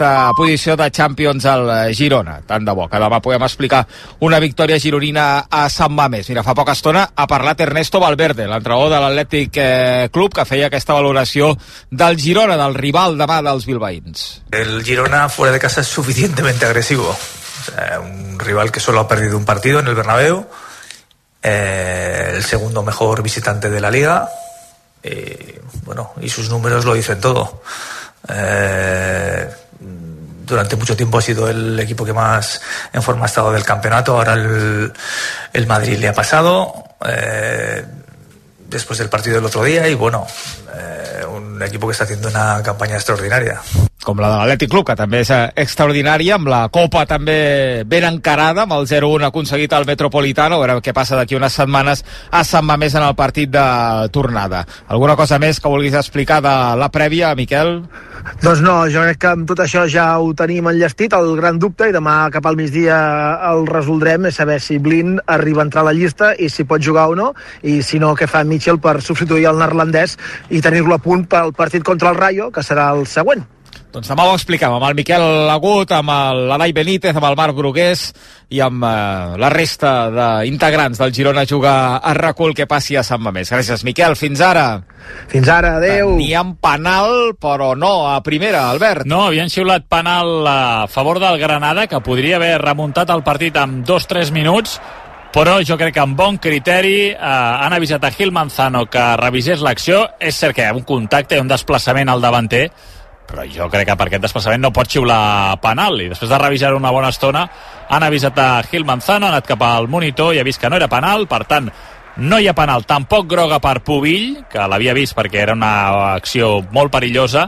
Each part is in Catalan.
aquesta posició de Champions al Girona. Tant de bo, que demà podem explicar una victòria gironina a Sant Mamés. Mira, fa poca estona ha parlat Ernesto Valverde, l'entrenador de l'Atlètic eh, Club, que feia aquesta valoració del Girona, del rival demà dels bilbaïns. El Girona fuera de casa es suficientemente agresivo. Un rival que solo ha perdido un partido en el Bernabéu, eh, el segundo mejor visitante de la liga, eh, bueno, y sus números lo dicen todo. Eh, durante mucho tiempo ha sido el equipo que más en forma ha estado del campeonato. Ahora el, el Madrid le ha pasado eh, después del partido del otro día y bueno, eh, un equipo que está haciendo una campaña extraordinaria. Com la de l'Atlètic Club, que també és eh, extraordinària, amb la Copa també ben encarada, amb el 0-1 aconseguit al Metropolitano, a veure què passa d'aquí unes setmanes a Sant Mamés en el partit de tornada. Alguna cosa més que vulguis explicar de la prèvia, Miquel? Doncs no, jo crec que amb tot això ja ho tenim enllestit, el gran dubte, i demà cap al migdia el resoldrem, és saber si Blin arriba a entrar a la llista i si pot jugar o no, i si no, què fa Mitchell per substituir el neerlandès i tenir-lo a punt pel partit contra el Rayo, que serà el següent. Doncs demà ho expliquem amb el Miquel Agut, amb l'Anai Benítez, amb el Marc Brugués i amb eh, la resta d'integrants del Girona jugar a recul que passi a Sant Mamés. Gràcies, Miquel. Fins ara. Fins ara, adeu. Teníem penal, però no a primera, Albert. No, havien xiulat penal a favor del Granada, que podria haver remuntat el partit amb dos-tres minuts, però jo crec que amb bon criteri eh, han avisat a Gil Manzano que revisés l'acció. És cert que hi ha un contacte i un desplaçament al davanter, però jo crec que per aquest desplaçament no pot xiular penal i després de revisar una bona estona han avisat a Gil Manzano, ha anat cap al monitor i ha vist que no era penal, per tant no hi ha penal, tampoc groga per Pubill que l'havia vist perquè era una acció molt perillosa.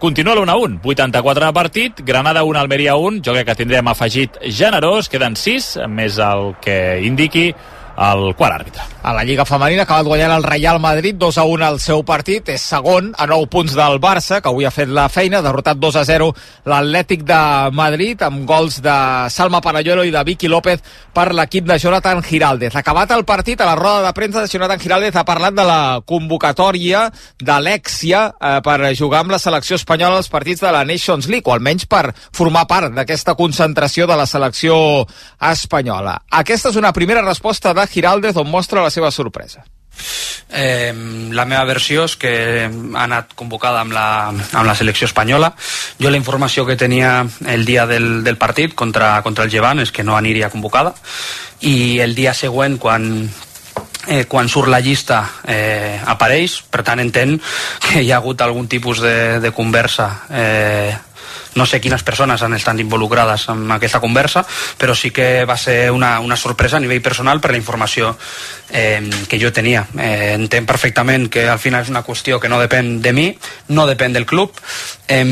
Continua l'1-1, 84 de partit, Granada 1, Almeria 1, jo crec que tindrem afegit generós, queden 6, més el que indiqui el quart àrbitre. A la Lliga Femenina ha acabat guanyant el Real Madrid 2 a 1 al seu partit, és segon a 9 punts del Barça, que avui ha fet la feina, derrotat 2 a 0 l'Atlètic de Madrid, amb gols de Salma Paralloro i de Vicky López per l'equip de Jonathan Giraldez. Acabat el partit, a la roda de premsa de Jonathan Giraldez ha parlat de la convocatòria d'Alexia eh, per jugar amb la selecció espanyola als partits de la Nations League, o almenys per formar part d'aquesta concentració de la selecció espanyola. Aquesta és una primera resposta de Giraldez on mostra la seva sorpresa. Eh, la meva versió és que ha anat convocada amb la, amb la selecció espanyola. Jo la informació que tenia el dia del, del partit contra, contra el Llevant és que no aniria convocada i el dia següent quan, eh, quan surt la llista eh, apareix, per tant entenc que hi ha hagut algun tipus de, de conversa eh, no sé quines persones han estat involucrades en aquesta conversa, però sí que va ser una, una sorpresa a nivell personal per la informació eh, que jo tenia. Eh, entenc perfectament que al final és una qüestió que no depèn de mi, no depèn del club. Eh,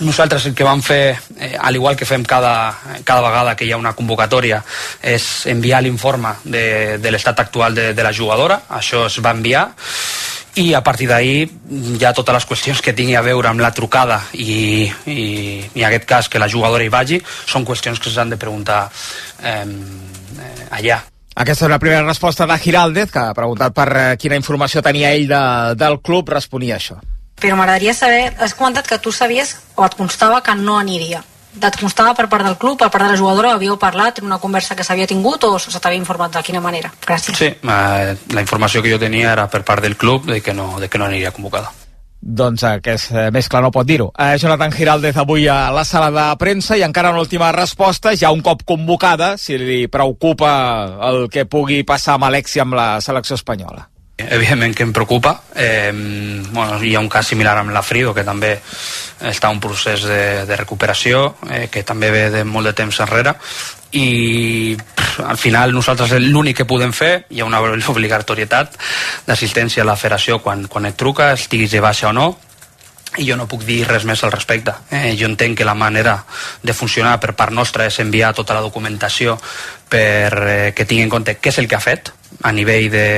nosaltres el que vam fer, eh, al igual que fem cada, cada vegada que hi ha una convocatòria, és enviar l'informe de, de l'estat actual de, de la jugadora. Això es va enviar i a partir d'ahir hi ha totes les qüestions que tingui a veure amb la trucada i, i, i en aquest cas que la jugadora hi vagi són qüestions que s'han de preguntar eh, allà. Aquesta és una primera resposta de Giraldez, que ha preguntat per eh, quina informació tenia ell de, del club, responia això. Però m'agradaria saber, has comentat que tu sabies o et constava que no aniria et constava per part del club, per part de la jugadora, havíeu parlat en una conversa que s'havia tingut o se t'havia informat de quina manera? Gràcies. Sí, eh, la informació que jo tenia era per part del club de que no, de que no aniria convocada. Doncs eh, que és eh, més clar no pot dir-ho. Eh, Jonathan Giraldez avui a la sala de premsa i encara una última resposta, ja un cop convocada, si li preocupa el que pugui passar amb Alexia amb la selecció espanyola. Evidentment que em preocupa. Eh, bueno, hi ha un cas similar amb la Frido, que també està en un procés de, de recuperació, eh, que també ve de molt de temps enrere, i pff, al final nosaltres l'únic que podem fer, hi ha una obligatorietat d'assistència a la federació quan, quan et truca, estiguis de baixa o no, i jo no puc dir res més al respecte. Eh, jo entenc que la manera de funcionar per part nostra és enviar tota la documentació per eh, que tingui en compte què és el que ha fet a nivell de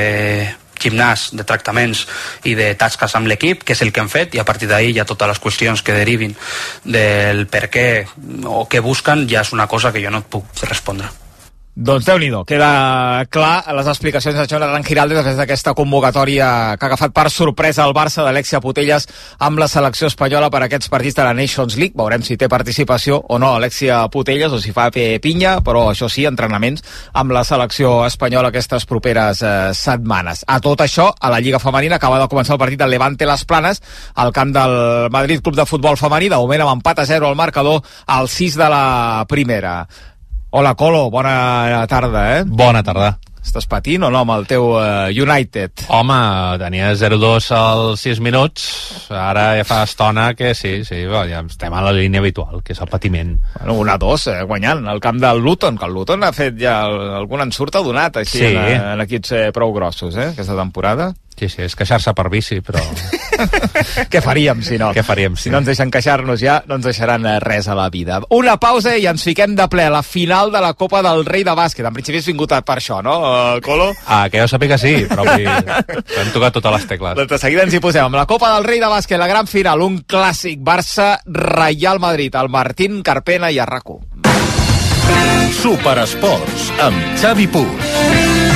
gimnàs, de tractaments i de tasques amb l'equip, que és el que hem fet, i a partir d'ahir ja totes les qüestions que derivin del per què o què busquen ja és una cosa que jo no et puc respondre. Doncs déu nhi queda clar les explicacions de Jonathan Giraldes després d'aquesta convocatòria que ha agafat per sorpresa el Barça d'Alexia Putelles amb la selecció espanyola per aquests partits de la Nations League. Veurem si té participació o no Alexia Putelles o si fa pinya, però això sí, entrenaments amb la selecció espanyola aquestes properes eh, setmanes. A tot això, a la Lliga Femenina acaba de començar el partit del Levante Les Planes al camp del Madrid Club de Futbol Femení, de moment amb empat a 0 al marcador al 6 de la primera. Hola, Colo, bona tarda, eh? Bona tarda. Estàs patint o no amb el teu uh, United? Home, tenia 0-2 als 6 minuts, ara ja fa estona que sí, sí, ja estem a la línia habitual, que és el patiment. Bueno, una 2 eh, guanyant, al camp del Luton, que el Luton ha fet ja algun ensurt ha donat així sí. en, en equips eh, prou grossos, eh, aquesta temporada. Sí, sí, és queixar-se per bici, però... Què faríem, si no? Què faríem, sí. Si no ens deixen queixar-nos ja, no ens deixaran eh, res a la vida. Una pausa i ens fiquem de ple a la final de la Copa del Rei de Bàsquet. En principi has vingut per això, no, uh, Colo? Ah, que jo sàpiga sí, però vull... hem tocat totes les tecles. Doncs de seguida ens hi posem. Amb la Copa del Rei de Bàsquet, la gran final, un clàssic Barça-Reial Madrid, el Martín Carpena i Arraco. Superesports, amb Xavi Puig.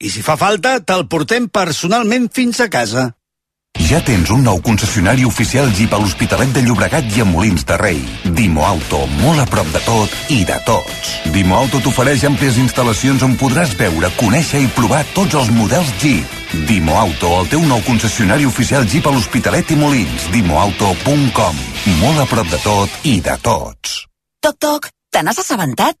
I si fa falta, te'l portem personalment fins a casa. Ja tens un nou concessionari oficial Jeep a l'Hospitalet de Llobregat i a Molins de Rei. Dimo Auto, molt a prop de tot i de tots. Dimo Auto t'ofereix àmplies instal·lacions on podràs veure, conèixer i provar tots els models Jeep. Dimo Auto, el teu nou concessionari oficial Jeep a l'Hospitalet i Molins. Dimoauto.com. Molt a prop de tot i de tots. Toc, toc, te n'has assabentat?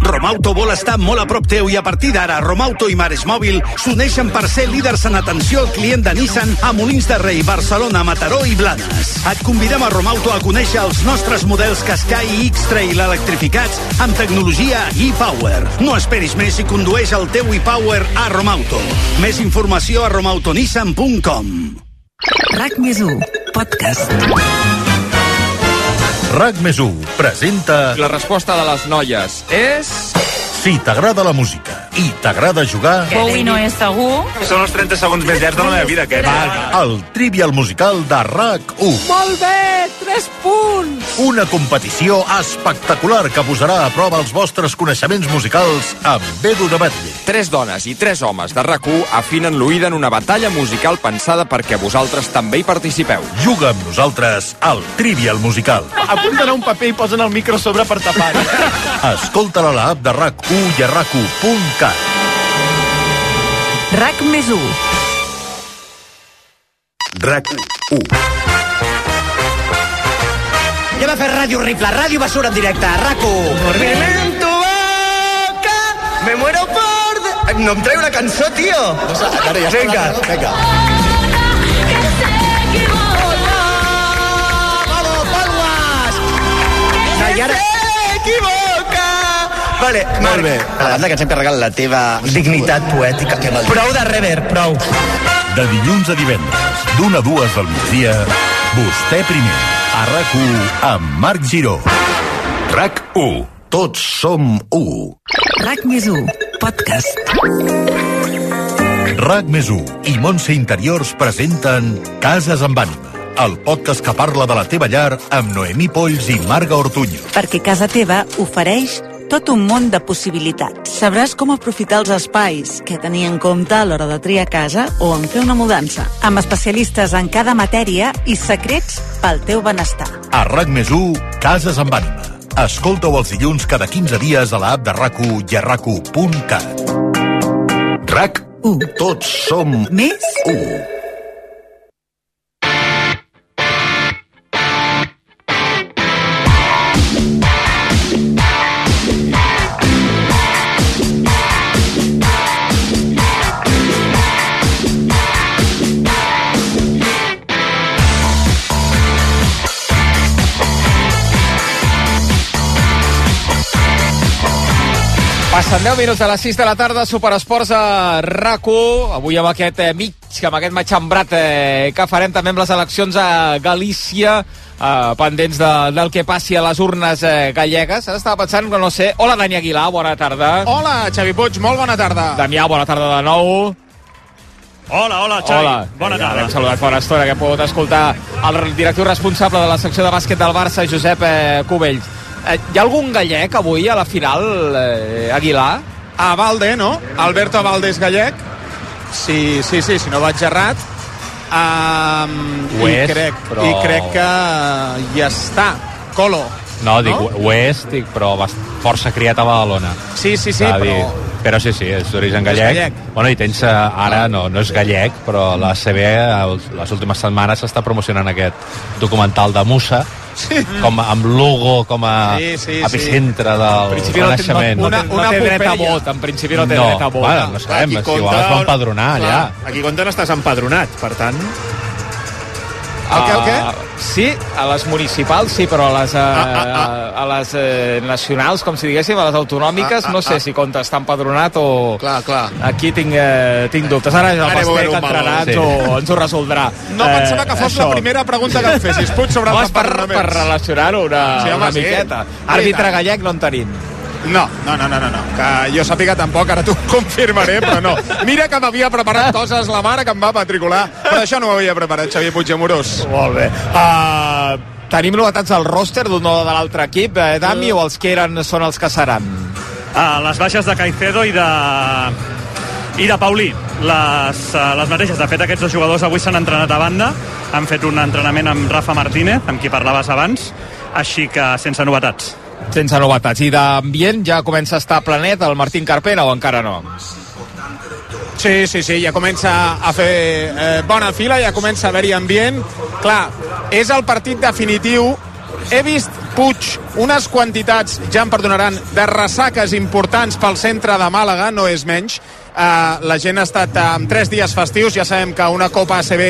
Romauto vol estar molt a prop teu i a partir d'ara Romauto i Mares Mòbil s'uneixen per ser líders en atenció al client de Nissan a Molins de Rei, Barcelona, Mataró i Blanes. Et convidem a Romauto a conèixer els nostres models Qashqai i X-Trail electrificats amb tecnologia e-Power. No esperis més i condueix el teu e-Power a Romauto. Més informació a romautonissan.com RAC més podcast. RAC més presenta... La resposta de les noies és... Si t'agrada la música i t'agrada jugar... Bowie no és segur. Són els 30 segons més llargs de la meva vida, que va. El Trivial Musical de RAC1. Molt bé, 3 punts. Una competició espectacular que posarà a prova els vostres coneixements musicals amb Edu de Batlle. Tres dones i tres homes de RAC1 afinen l'oïda en una batalla musical pensada perquè vosaltres també hi participeu. Juga amb nosaltres al Trivial Musical. Apunten a un paper i posen el micro sobre per tapar. Escolta-la a l'app de RAC1 i a rac1.cat. RAC més 1. RAC 1. Ja va fer ràdio horrible, ràdio basura en directe, RAC1. en tu boca, me muero por... De... No em treu una cançó, tio. No sé, ara ja Vinga. Vinga. Vamos, palmas. Nayara... S'equivoca. Vale, Molt bé. A la banda que ens hem carregat la teva dignitat poètica. Que mal... Prou de rever, prou. De dilluns a divendres, d'una a dues del migdia, vostè primer, a RAC1 amb Marc Giró. RAC1. Tots som u. RAC més 1. Podcast. RAC més 1 i Montse Interiors presenten Cases amb ànima, el podcast que parla de la teva llar amb Noemí Polls i Marga Ortuño. Perquè casa teva ofereix tot un món de possibilitats. Sabràs com aprofitar els espais, què tenir en compte a l'hora de triar casa o en fer una mudança, amb especialistes en cada matèria i secrets pel teu benestar. A RAC més 1, Cases amb ànima. Escolta-ho els dilluns cada 15 dies a l'app de RAC1 i a RAC1.cat. RAC 1. Tots som Més 1. Passen 10 minuts de les 6 de la tarda, Superesports a rac avui amb aquest eh, mig, amb aquest matxembrat eh, que farem també amb les eleccions a Galícia, eh, pendents de, del que passi a les urnes eh, gallegues. Ara estava pensant que no sé... Hola, Dani Aguilar, bona tarda. Hola, Xavi Puig, molt bona tarda. Damià, bona tarda de nou. Hola, hola, Xavi. Hola. Bona Ja tarda. L'hem saludat fa una estona, que hem pogut escoltar el directiu responsable de la secció de bàsquet del Barça, Josep eh, Cubells. Eh, hi ha algun gallec avui a la final, eh, Aguilar? A Valde, no? Alberto Valdés Gallec. Sí, sí, sí, si no vaig errat. Um, Ho i, és, crec, però- I crec que ja està. Colo. No, dic, No? és, dic, però força criat a Badalona. Sí, sí, sí, Va però... dir- Però sí, sí, és d'origen gallec. gallec. Bueno, i tens, eh, ara no, no és gallec, però la CB les últimes setmanes s'està promocionant aquest documental de Musa, sí. com amb logo, com a Sí, sí, epicentre En del principi no no, renaixement. no, té- no Una té dret a vot, en principi no té No, dret a vot. bueno, no sabem, si igual es va empadronar allà. Aquí compta no estàs empadronat, per tant... El què, el què? Ah, sí, a les municipals sí, però a les, eh, ah, a les eh, nacionals, com si diguéssim, a les autonòmiques, Ah, ah, no sé ah. si compta estar empadronat o... Clar, clar. Aquí tinc, eh, tinc dubtes. Ara el Basté que entrarà ens, Sí. ho, ens ho resoldrà. No pensava que fos la primera pregunta que em fessis, Puig, sobre no, els és per, per empadronaments. relacionar-ho una, Sí, home, una sí. miqueta. Àrbitre gallec no en tenim. No, no, no, no, no, no. Que jo sàpiga tampoc, ara t'ho confirmaré, però no. Mira que m'havia preparat coses la mare que em va matricular, però això no ho havia preparat, Xavier Puigdemorós. Molt bé. Uh, tenim novetats del roster d'un o de l'altre equip, eh, Dami, o els que eren són els que seran? Ah, les baixes de Caicedo i de i de Paulí, les, eh, les mateixes. De fet, aquests dos jugadors avui s'han entrenat a banda, han fet un entrenament amb Rafa Martínez, amb qui parlaves abans, així que sense novetats. Sense novetats. I d'ambient ja comença a estar planet el Martín Carpena o encara no? Sí, sí, sí, ja comença a fer eh, bona fila, ja comença a haver-hi ambient. Clar, és el partit definitiu. He vist, Puig, unes quantitats, ja em perdonaran, de ressaques importants pel centre de Màlaga, no és menys. Uh, la gent ha estat amb tres dies festius, ja sabem que una Copa ACB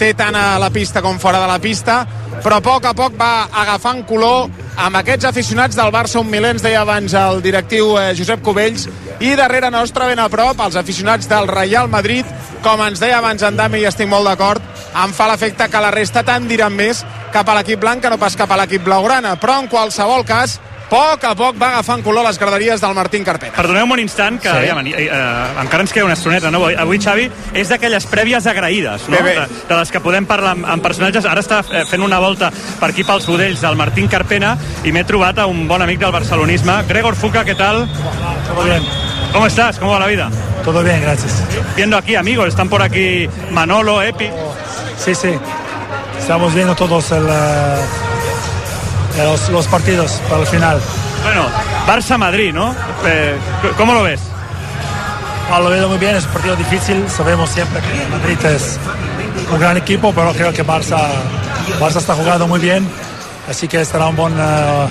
té tant a la pista com fora de la pista, però a poc a poc va agafant color amb aquests aficionats del Barça, un miler, ens deia abans el directiu eh, Josep Cubells, i darrere nostre, ben a prop, els aficionats del Real Madrid, com ens deia abans en Dami, i estic molt d'acord, em fa l'efecte que la resta tant diran més cap a l'equip blanc que no pas cap a l'equip blaugrana, però en qualsevol cas, poc a poc va agafant color les graderies del Martín Carpena. Perdoneu-me un instant, que Sí. ja, eh, eh, encara ens queda una estoneta, no? Avui, Xavi, és d'aquelles prèvies agraïdes, no? Bé, bé. De, de les que podem parlar amb, amb personatges. Ara està eh, fent una volta per aquí pels budells del Martín Carpena i m'he trobat a un bon amic del barcelonisme. Gregor Fuca, ¿qué tal? Todo bien. ¿Cómo estás? ¿Cómo va la vida? Todo bien, gracias. Viendo aquí amigos, están por aquí Manolo, Epi. Sí, sí. Estamos viendo todos el, eh, los, los partidos para el final. Bueno, Barça-Madrid, ¿no? Eh, ¿Cómo lo ves? Ah, lo veo muy bien, es un partido difícil. Sabemos siempre que Madrid es un gran equipo, pero creo que Barça, Barça está jugando muy bien. Así que estará un, buen, eh,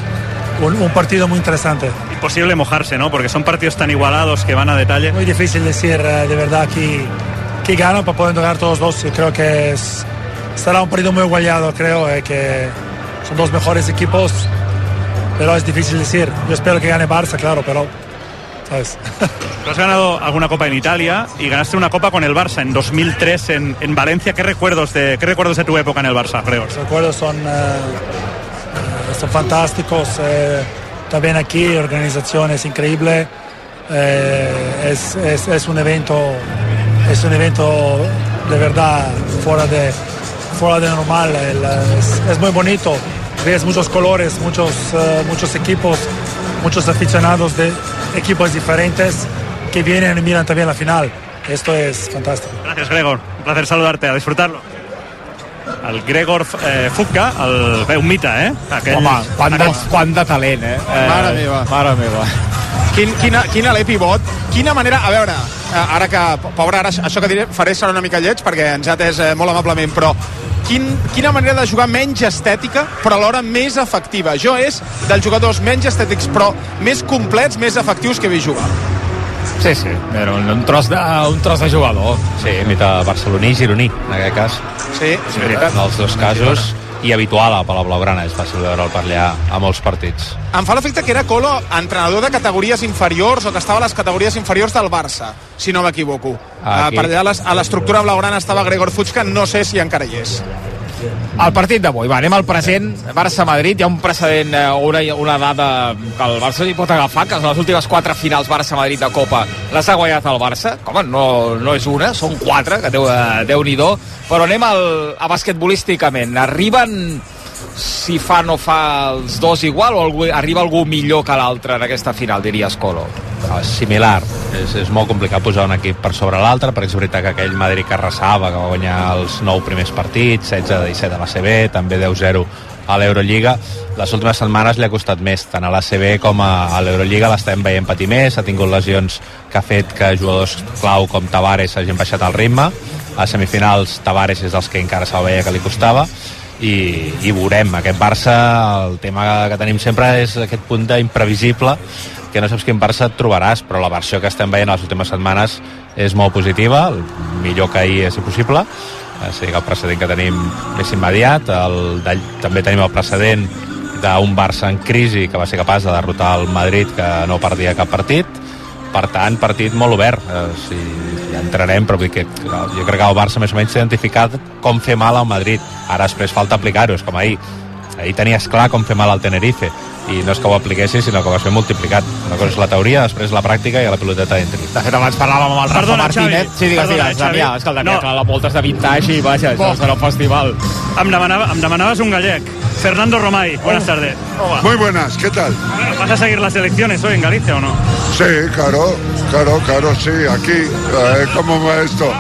un, un partido muy interesante. Imposible mojarse, ¿no? Porque son partidos tan igualados que van a detalle. Muy difícil decir eh, de verdad quién, quién gana para poder ganar todos dos. Yo creo que es, será un partido muy igualado, creo eh, que son dos mejores equipos, pero es difícil decir. Yo espero que gane Barça, claro, pero ¿sabes? Tú has ganado alguna copa en Italia y ganaste una copa con el Barça en 2003 en, en Valencia. ¿Qué recuerdos, de, ¿Qué recuerdos de tu época en el Barça, Gregor? Los recuerdos son, eh, eh, son fantásticos. eh, también aquí, organización es increíble. eh, es, es- es un evento, es un evento de verdad fuera de, fuera de normal. el, es, es muy bonito. Ves muchos colores, muchos, eh, muchos equipos, muchos aficionados de equipos diferentes que vienen y miran también la final. Esto es fantástico. Gracias, Gregor. Un placer saludarte, a disfrutarlo. El Gregor eh, Fuca, el, bé, un mite, eh? Aquell, Home, quant de, quant de talent, eh? eh Mare meva. Mare meva. Quin, quina, quina l'he pivot, quina manera... A veure, ara que, pobre, ara això que diré, faré serà una mica lleig perquè ens ha atès eh, molt amablement, però quin, quina manera de jugar menys estètica però alhora més efectiva. Jo és dels jugadors menys estètics però més complets, més efectius que he vist jugar. Sí, sí, era un, un, tros de, un tros de jugador. Sí, mita barceloní i gironí, en aquest cas. Sí, és veritat. En els dos casos, i habitual a Palau Blaugrana, és fàcil veure'l per allà a molts partits. Em fa l'efecte que era Colo entrenador de categories inferiors o que estava a les categories inferiors del Barça, si no m'equivoco. Uh, per allà a les- a l'estructura blaugrana estava Gregor Fuchs, que no sé si encara hi és. El partit d'avui, va, anem al present. Barça-Madrid, hi ha un precedent eh, una, una dada que el Barça hi pot agafar que les últimes quatre finals Barça-Madrid de Copa les ha guanyat el Barça. Com no, no és una, són quatre que déu, eh, déu nhi però anem al, a basquetbolísticament. Arriben si fa no fa els dos igual o algú, arriba algú millor que l'altre en aquesta final, diries Colo No, és similar, és, és molt complicat posar un equip per sobre l'altre, perquè és veritat que aquell Madrid que arrasava, que va guanyar els nou primers partits, 16 de 17 a l'ACB, també 10-0 a l'Eurolliga. Les últimes setmanes li ha costat més, tant a l'ACB com a, a l'Eurolliga l'estem veient patir més, ha tingut lesions que ha fet que jugadors clau com Tavares hagin baixat el ritme. A semifinals Tavares és dels que encara se'l veia que li costava i, i veurem, aquest Barça el tema que tenim sempre és aquest punt d'imprevisible que no saps quin Barça et trobaràs, però la versió que estem veient les últimes setmanes és molt positiva, el millor que ahir és possible, o sigui que el precedent que tenim més immediat, el, també tenim el precedent d'un Barça en crisi que va ser capaç de derrotar el Madrid que no perdia cap partit, per tant, partit molt obert. Eh, si ja entrarem, però dir que jo crec que el Barça més o menys s'ha identificat com fer mal al Madrid, ara després falta aplicar-ho, és com ahir ahir tenies clar com fer mal al Tenerife i no és que ho apliquessis, sinó que ho vas fer multiplicat una cosa és la teoria, després la pràctica i a la piloteta entri. De fet, abans parlàvem amb el Rafa Martínez. Xavi. Sí, digues, Perdona, digues, Xavi. Damià. És que el Damià, No. clar, la voltes de vintage i, vaja, això serà un festival. Em, demanava, em demanaves un gallec. Fernando Romay, buenas tardes. Muy buenas, ¿qué tal? ¿Vas a seguir las elecciones hoy en Galicia o no? Sí, claro, claro, claro, sí, aquí, eh, ¿cómo va esto?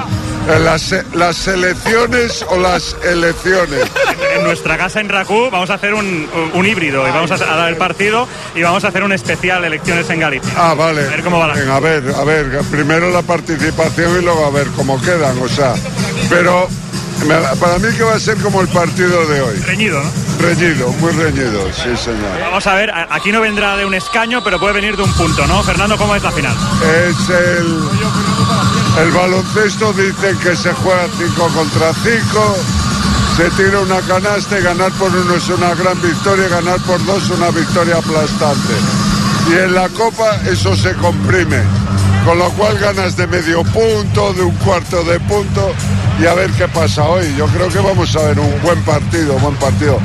Eh, Las, las elecciones o las elecciones. En nuestra casa en Racú vamos a hacer un, un híbrido y vamos a, a dar el partido y vamos a hacer un especial elecciones en Galicia. Ah, vale. A ver cómo va la Venga, a ver, a ver, primero la participación y luego a ver cómo quedan, o sea, pero para mí que va a ser como el partido de hoy. Reñido, ¿no? Reñido, muy reñido, sí señor. Vamos a ver, aquí no vendrá de un escaño, pero puede venir de un punto, ¿no? Fernando, ¿cómo es la final? Es el, el baloncesto dicen que se juega 5 contra 5, se tira una canasta y ganar por uno es una gran victoria, ganar por dos una victoria aplastante. Y en la copa eso se comprime, con lo cual ganas de medio punto, de un cuarto de punto y a ver qué pasa hoy. Yo creo que vamos a ver un buen partido, buen partido.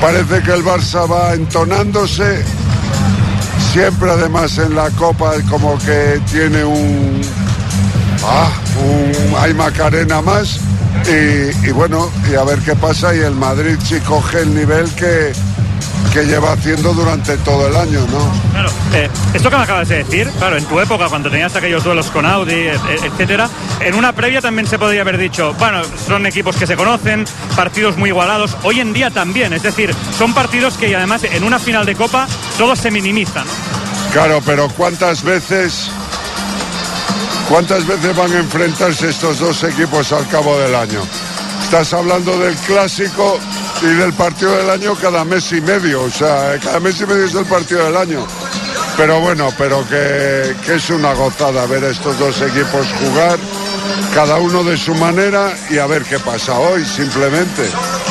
Parece que el Barça va entonándose, siempre además en la copa como que tiene un ah, un hay Macarena más y, y bueno y a ver qué pasa y el Madrid si coge el nivel que que lleva haciendo durante todo el año, ¿no? Claro, eh, esto que me acabas de decir, claro, en tu época, cuando tenías aquellos duelos con Audi, et- et- etcétera, en una previa también se podría haber dicho, bueno, son equipos que se conocen, partidos muy igualados, hoy en día también, es decir, son partidos que y además en una final de Copa todo se minimiza, ¿no? Claro, pero ¿cuántas veces cuántas veces van a enfrentarse estos dos equipos al cabo del año? Estás hablando del clásico y del partido del año cada mes y medio, o sea, cada mes y medio es el partido del año. Pero bueno, pero que, es una gozada ver a estos dos equipos jugar, cada uno de su manera y a ver qué pasa hoy, simplemente.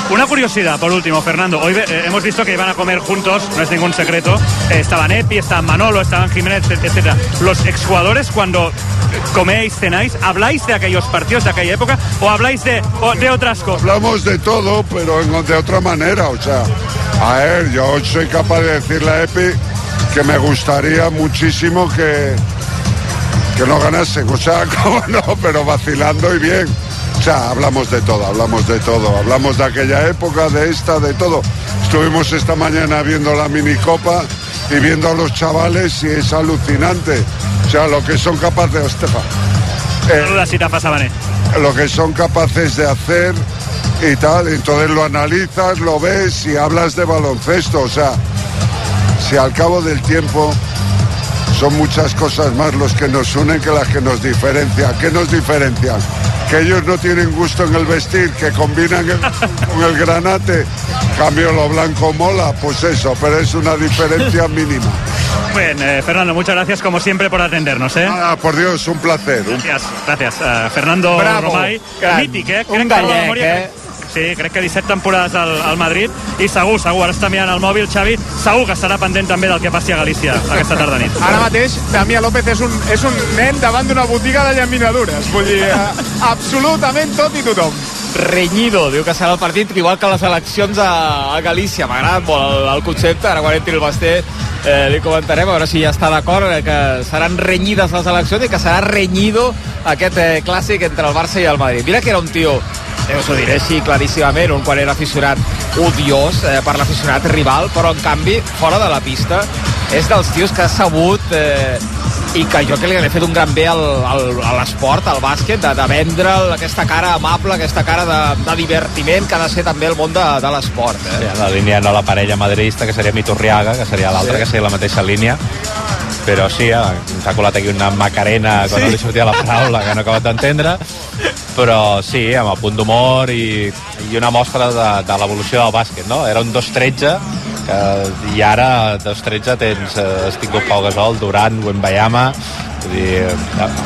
Una curiosidad, por último, Fernando. Hoy eh, hemos visto que iban a comer juntos, no es ningún secreto. Eh, estaban Epi, estaban Manolo, estaban Jiménez, etc. Los exjugadores, cuando coméis, cenáis, ¿habláis de aquellos partidos de aquella época o habláis de, o de otras cosas? Hablamos de todo, pero de otra manera, o sea, a ver, yo soy capaz de decirle a Epi que me gustaría muchísimo que, que no ganasen, o sea, cómo no, pero vacilando y bien. O sea, hablamos de todo, hablamos de todo, hablamos de aquella época, de esta, de todo. Estuvimos esta mañana viendo la minicopa y viendo a los chavales y es alucinante. O sea, lo que son capaces, Estefa, Sabané. lo que son capaces de hacer y tal. Entonces lo analizas, lo ves y hablas de baloncesto. O sea, si al cabo del tiempo son muchas cosas más los que nos unen que las que nos diferencian. ¿Qué nos diferencian? Que ellos no tienen gusto en el vestir, que combinan el- con el granate. Cambio lo blanco mola, pues eso, pero es una diferencia mínima. Muy bien, eh, Fernando, muchas gracias como siempre por atendernos. ¿eh? Ah, por Dios, un placer. Gracias, gracias. Eh, Fernando Bravo, Romay, mític, ¿eh? Un gallec, eh? Sí, crec que 17 temporades al, al Madrid i segur, segur, ara està mirant el mòbil Xavi, segur que estarà pendent també del que passi a Galícia aquesta tarda nit. Ara mateix, Damià López és un, és un nen davant d'una botiga de llaminadures. Vull dir, eh, absolutament tot i tothom. Reñido, diu que serà el partit igual que les eleccions a, a Galícia. M'ha agradat molt el, el concepte, ara quan entri el Basté eh, li comentarem, a veure si ja està d'acord eh, que seran renyides les eleccions i que serà renyido aquest eh, clàssic entre el Barça i el Madrid. Mira que era un tio eh, us ho diré així claríssimament, un quan era aficionat odiós eh, per l'aficionat rival, però en canvi, fora de la pista, és dels tios que ha sabut eh, i que jo crec que li ha fet un gran bé al, al, a l'esport, al bàsquet, de, de vendre aquesta cara amable, aquesta cara de, de divertiment que ha de ser també el món de, de l'esport. Eh? Sí, la línia no la parella madridista, que seria Miturriaga, que seria l'altra, Sí. que seria la mateixa línia. Però sí, eh, s'ha colat aquí una macarena quan Sí. no li sortia la paraula, que no he acabat d'entendre. Però sí, amb el punt d'humor i, i una mostra de, de l'evolució del bàsquet, no? Era un 2-13, que, i ara 2-13 tens eh, has tingut Pau Gasol, Durant, Wembayama, vull dir,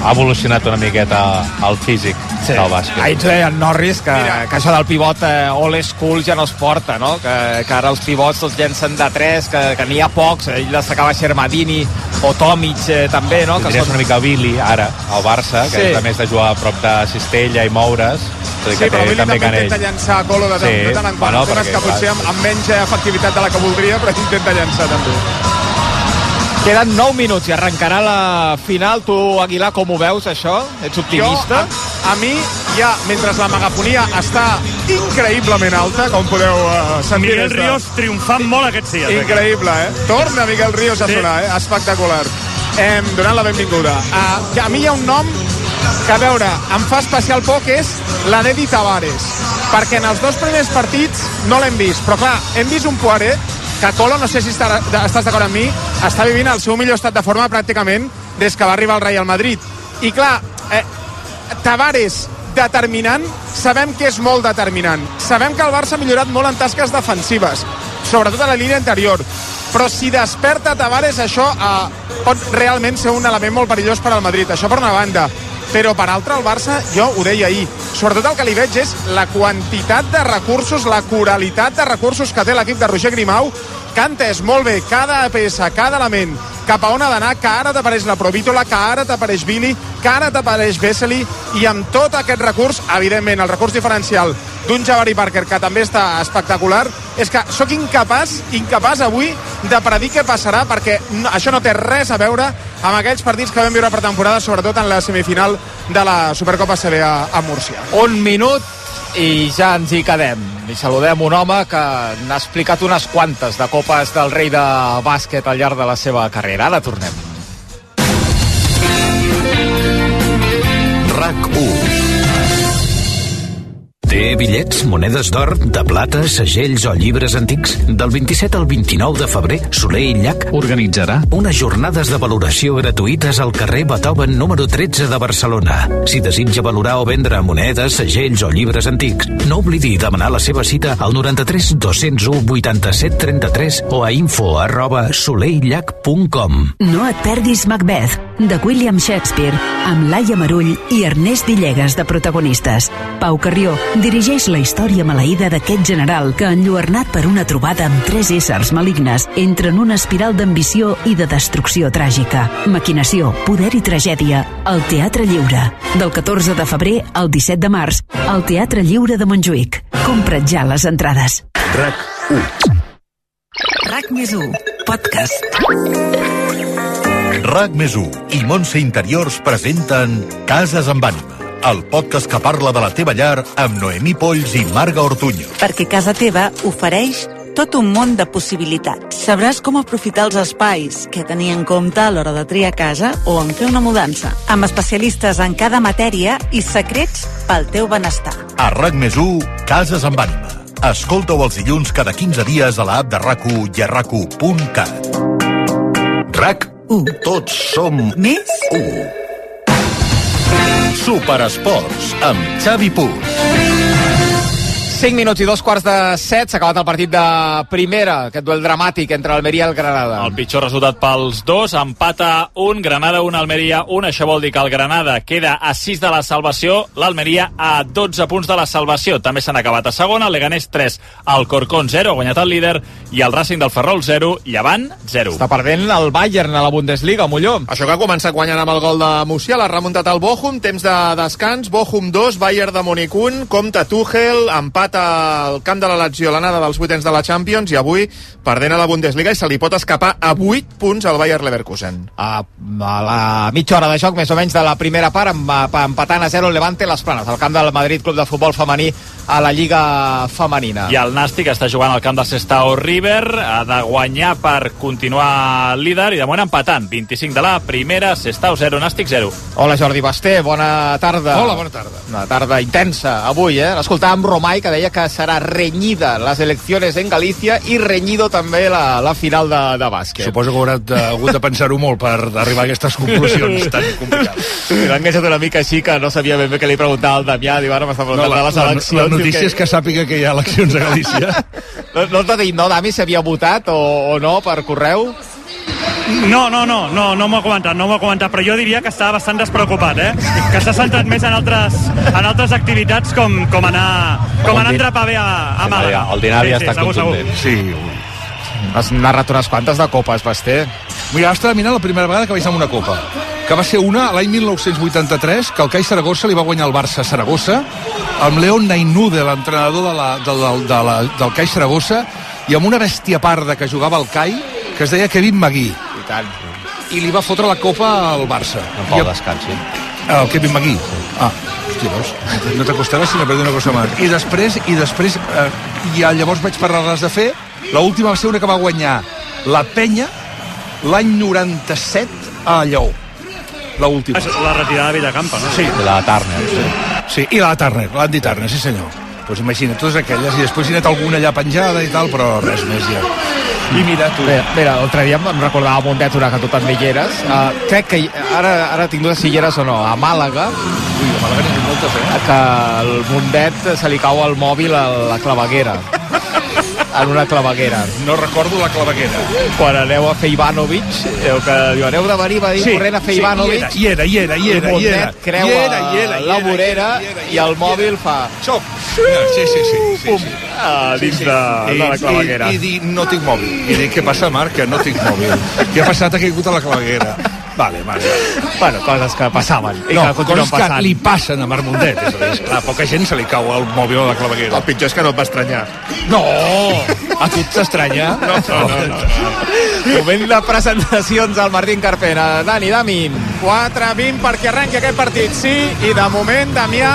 ha evolucionat una miqueta el físic sí. del bàsquet. Ahir ens deia en Norris que, que això del pivot eh, all school ja no es porta, no? Que, que ara els pivots els llencen de 3, que, que n'hi ha pocs, ell destacava Xermadini o Tomic eh, també, no? Que Tindries una mica Billy ara al Barça, que Sí. és a més de jugar a prop de Cistella i moure's i Sí, que però té Billy també canell. intenta llançar a colo de, tant- Sí, de tant en quant. bueno, perquè, que potser clar. amb, amb menys efectivitat de la que voldria, però intenta llançar també. Queden 9 minuts i arrencarà la final. Tu, Aguilar, com ho veus, això? Ets optimista? Jo, a, a mi, ja, mentre la megafonia està increïblement alta, com podeu uh, sentir... Miguel de- Ríos triomfant molt aquests dies. Increïble, eh? Torna Miguel Ríos a Sí. sonar, eh? Espectacular. Eh, donant la benvinguda. Uh, a mi hi ha un nom que, a veure, em fa especial por, que és la d'Edi Tavares. Perquè en els dos primers partits no l'hem vist. Però, clar, hem vist un Poiré que Colo, no sé si està, estàs d'acord amb mi, està vivint el seu millor estat de forma pràcticament des que va arribar al Real Madrid. I, clar, eh, Tavares determinant, sabem que és molt determinant. Sabem que el Barça ha millorat molt en tasques defensives, sobretot a la línia interior. Però si desperta Tavares, això eh, pot realment ser un element molt perillós per al Madrid. Això per una banda. Però per altra, el Barça, jo ho deia ahir, sobretot el que li veig és la quantitat de recursos, la coralitat de recursos que té l'equip de Roger Grimau, que ha entès molt bé cada peça, cada element, cap a on ha d'anar, que ara t'apareix la Provítola, que ara t'apareix Billy, que ara t'apareix Vesely, i amb tot aquest recurs, evidentment, el recurs diferencial d'un Jabari Parker, que també està espectacular, és que sóc incapaç, incapaç avui de predir què passarà, perquè no, això no té res a veure amb aquells partits que vam viure per temporada, sobretot en la semifinal de la Supercopa CB a, a Múrcia. Un minut i ja ens hi quedem. I saludem un home que n'ha explicat unes quantes de copes del rei de bàsquet al llarg de la seva carrera. Ara tornem. RAC 1 Té bitllets, monedes d'or, de plata, segells o llibres antics? Del 27 al 29 de febrer, Soler i Llach organitzarà unes jornades de valoració gratuïtes al carrer Beethoven número 13 de Barcelona. Si desitja valorar o vendre monedes, segells o llibres antics, no oblidi demanar la seva cita al 93 201 87 33 o a info arroba soleillach.com. No et perdis Macbeth, de William Shakespeare, amb Laia Marull i Ernest Villegas de protagonistes. Pau Carrió dirigeix la història maleïda d'aquest general que, enlluernat per una trobada amb tres éssers malignes, entra en una espiral d'ambició i de destrucció tràgica. Maquinació, poder i tragèdia al Teatre Lliure. Del 14 de febrer al 17 de març, al Teatre Lliure de Montjuïc. Compra't ja les entrades. RAC 1 RAC més 1, podcast. RAC més 1 i Montse Interiors presenten Cases amb ànima, el podcast que parla de la teva llar amb Noemí Polls i Marga Ortuño. Perquè casa teva ofereix tot un món de possibilitats. Sabràs com aprofitar els espais, què tenir en compte a l'hora de triar casa o en fer una mudança, amb especialistes en cada matèria i secrets pel teu benestar. A RAC més 1, Cases amb ànima. Escolta-ho els dilluns cada 15 dies a l'app de RAC1 i a rac1.cat. RAC 1. Tots som més 1. Superesports amb Xavi Puig. 5 minuts i dos quarts de set, s'ha acabat el partit de primera, aquest duel dramàtic entre Almeria i el Granada. El pitjor resultat pels dos, empata un, Granada un, Almeria un, això vol dir que el Granada queda a 6 de la salvació, l'Almeria a 12 punts de la salvació. També s'han acabat a segona, Leganés 3, el Corcón 0, ha guanyat el líder, i el Racing del Ferrol 0, i avant 0. Està perdent el Bayern a la Bundesliga, Molló. Això que ha començat guanyant amb el gol de Musial, ha remuntat el Bochum, temps de descans, Bochum 2, Bayern de Múnich 1, compta Tuchel, empat al camp de la Lazio l'anada dels vuitens de la Champions i avui perdent a la Bundesliga i se li pot escapar a 8 punts al Bayer Leverkusen. A, a la mitja hora de joc, més o menys, de la primera part, amb, empatant a 0 el Levante les Planes, al camp del Madrid Club de Futbol Femení a la Lliga Femenina. I el Nàstic està jugant al camp del Sestao River, ha de guanyar per continuar líder i de moment empatant. 25 de la primera, Sestao 0, Nàstic 0. Hola Jordi Basté, bona tarda. Hola, bona tarda. Una tarda intensa avui, eh? L'escoltàvem Romai que deia que serà renyida les eleccions en Galícia i renyido també la, la final de, de bàsquet. Suposo que haurà de, hagut de pensar-ho molt per arribar a aquestes conclusions tan complicades. L'han enganxat una mica així que no sabia ben bé què li preguntava al Damià, diu ara m'està preguntant No, la, les la, eleccions. la notícia diu és que sàpiga que hi ha eleccions a Galícia. No, no t'ha dit, no, Dami, si havia votat o, o no per correu? No, no, no, no, no m'ho ha comentat, no m'ho ha comentat, però jo diria que està bastant despreocupat, eh? Que s'ha centrat més en altres, en altres activitats com, com anar, com anar a entrepar bé a, a Màlaga. El Dinari sí, sí, està segur, contundent. segur. Sí, Has narrat unes quantes de copes, Basté. Mira, estava mirant la primera vegada que vaig anar a una copa, que va ser una l'any 1983, que el CAI Saragossa li va guanyar el Barça a Saragossa, amb Leon Nainude, l'entrenador de la, de, de, de la, del CAI Saragossa, i amb una bèstia parda que jugava al CAI, que es deia Kevin Magui. I tant. I li va fotre la copa al Barça. En Pau I, descansi. el Kevin Magui. Ah, hòstia, veus? No t'acostaràs si no perdi una cosa més. I després, i després eh, ja llavors vaig parlar-les de fer. L'última va ser una que va guanyar la penya l'any 97 a Lleó. L'última. La retirada de Villacampa, no? Sí. De la Turner, sí. Sí, i la Turner, l'Andy Turner, sí senyor. Doncs pues imagina't, totes aquelles, i després hi ha anat alguna allà penjada i tal, però res més ja. I mira, tu. Bé, mira, l'altre dia em recordava Mundet, una que tu també hi eres. Uh, crec que ara, ara tinc dues si hi eres o no. A Màlaga, Ui, a Màlaga n'hi ha moltes, eh? que el Mundet se li cau el mòbil a la claveguera. En una claveguera. No recordo la claveguera. Quan aneu a fer Ivanovic, el que diu, aneu de venir, va dir Sí, corrent a fer sí, Ivanovic. hi era, hi era, hi era, hi era. I Hi era, hi era, hi la era, vorera hi era, hi i el mòbil fa... Xop! Sí, sí, sí. sí, sí. Ah, dins de, de la claveguera. I, i, dir, no tinc mòbil. I dic, què passa, Marc? Que no tinc mòbil. Què ha passat? Ha caigut a la claveguera. Vale, vale. Bueno, coses que passaven i No, que continuen coses que passant. li passen a Marc Mundet. És a dir, esclar, poca gent se li cau el mòbil a la claveguera. El pitjor és que no et va estranyar. No! A tu t'estranya? No, no, no, no. Moment de presentacions al Martín Carpena. Dani, Damin. 4-20 perquè arrenqui aquest partit, sí, i de moment, Damià,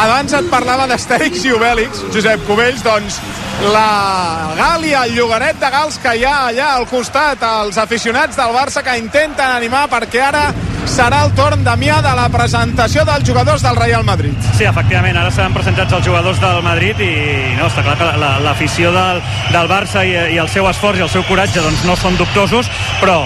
abans et parlava d'Astèrix i Obèlix, Josep Cubells, doncs la Gàlia, el llogaret de Gals que hi ha allà al costat, els aficionats del Barça que intenten animar perquè ara serà el torn, Damià, de la presentació dels jugadors del Real Madrid. Sí, efectivament, ara seran presentats els jugadors del Madrid i no, està clar que la- la- l'afició del, del Barça i, i el seu esforç i el seu coratge doncs, no són dubtosos, però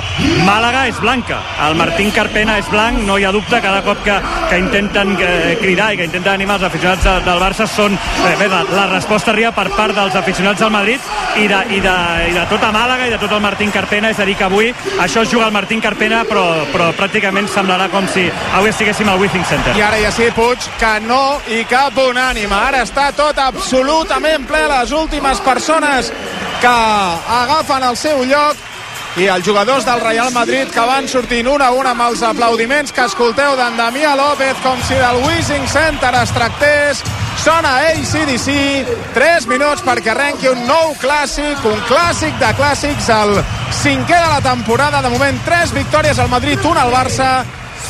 Màlaga és blanca, el Martín Carpena és blanc, no hi ha dubte, cada cop que, que intenten eh, cridar i que intenten animar els aficionats de, del Barça són, eh, bé, la, la resposta arriba per part dels aficionats del Madrid i de, i, de, i de tota Màlaga i de tot el Martín Carpena, és a dir que avui això es juga el Martín Carpena però, però pràcticament semblarà com si avui estiguéssim al Withing Center. I ara ja sí, Puig, que no i cap unànima. Ara està tot absolutament ple, les últimes persones que agafen el seu lloc i els jugadors del Real Madrid que van sortint una a una amb els aplaudiments que escolteu d'en Damià López com si del Wishing Center es tractés. Sona ACDC 3 minuts perquè arrenqui un nou clàssic un clàssic de clàssics el cinquè de la temporada. De moment 3 victòries al Madrid, una al Barça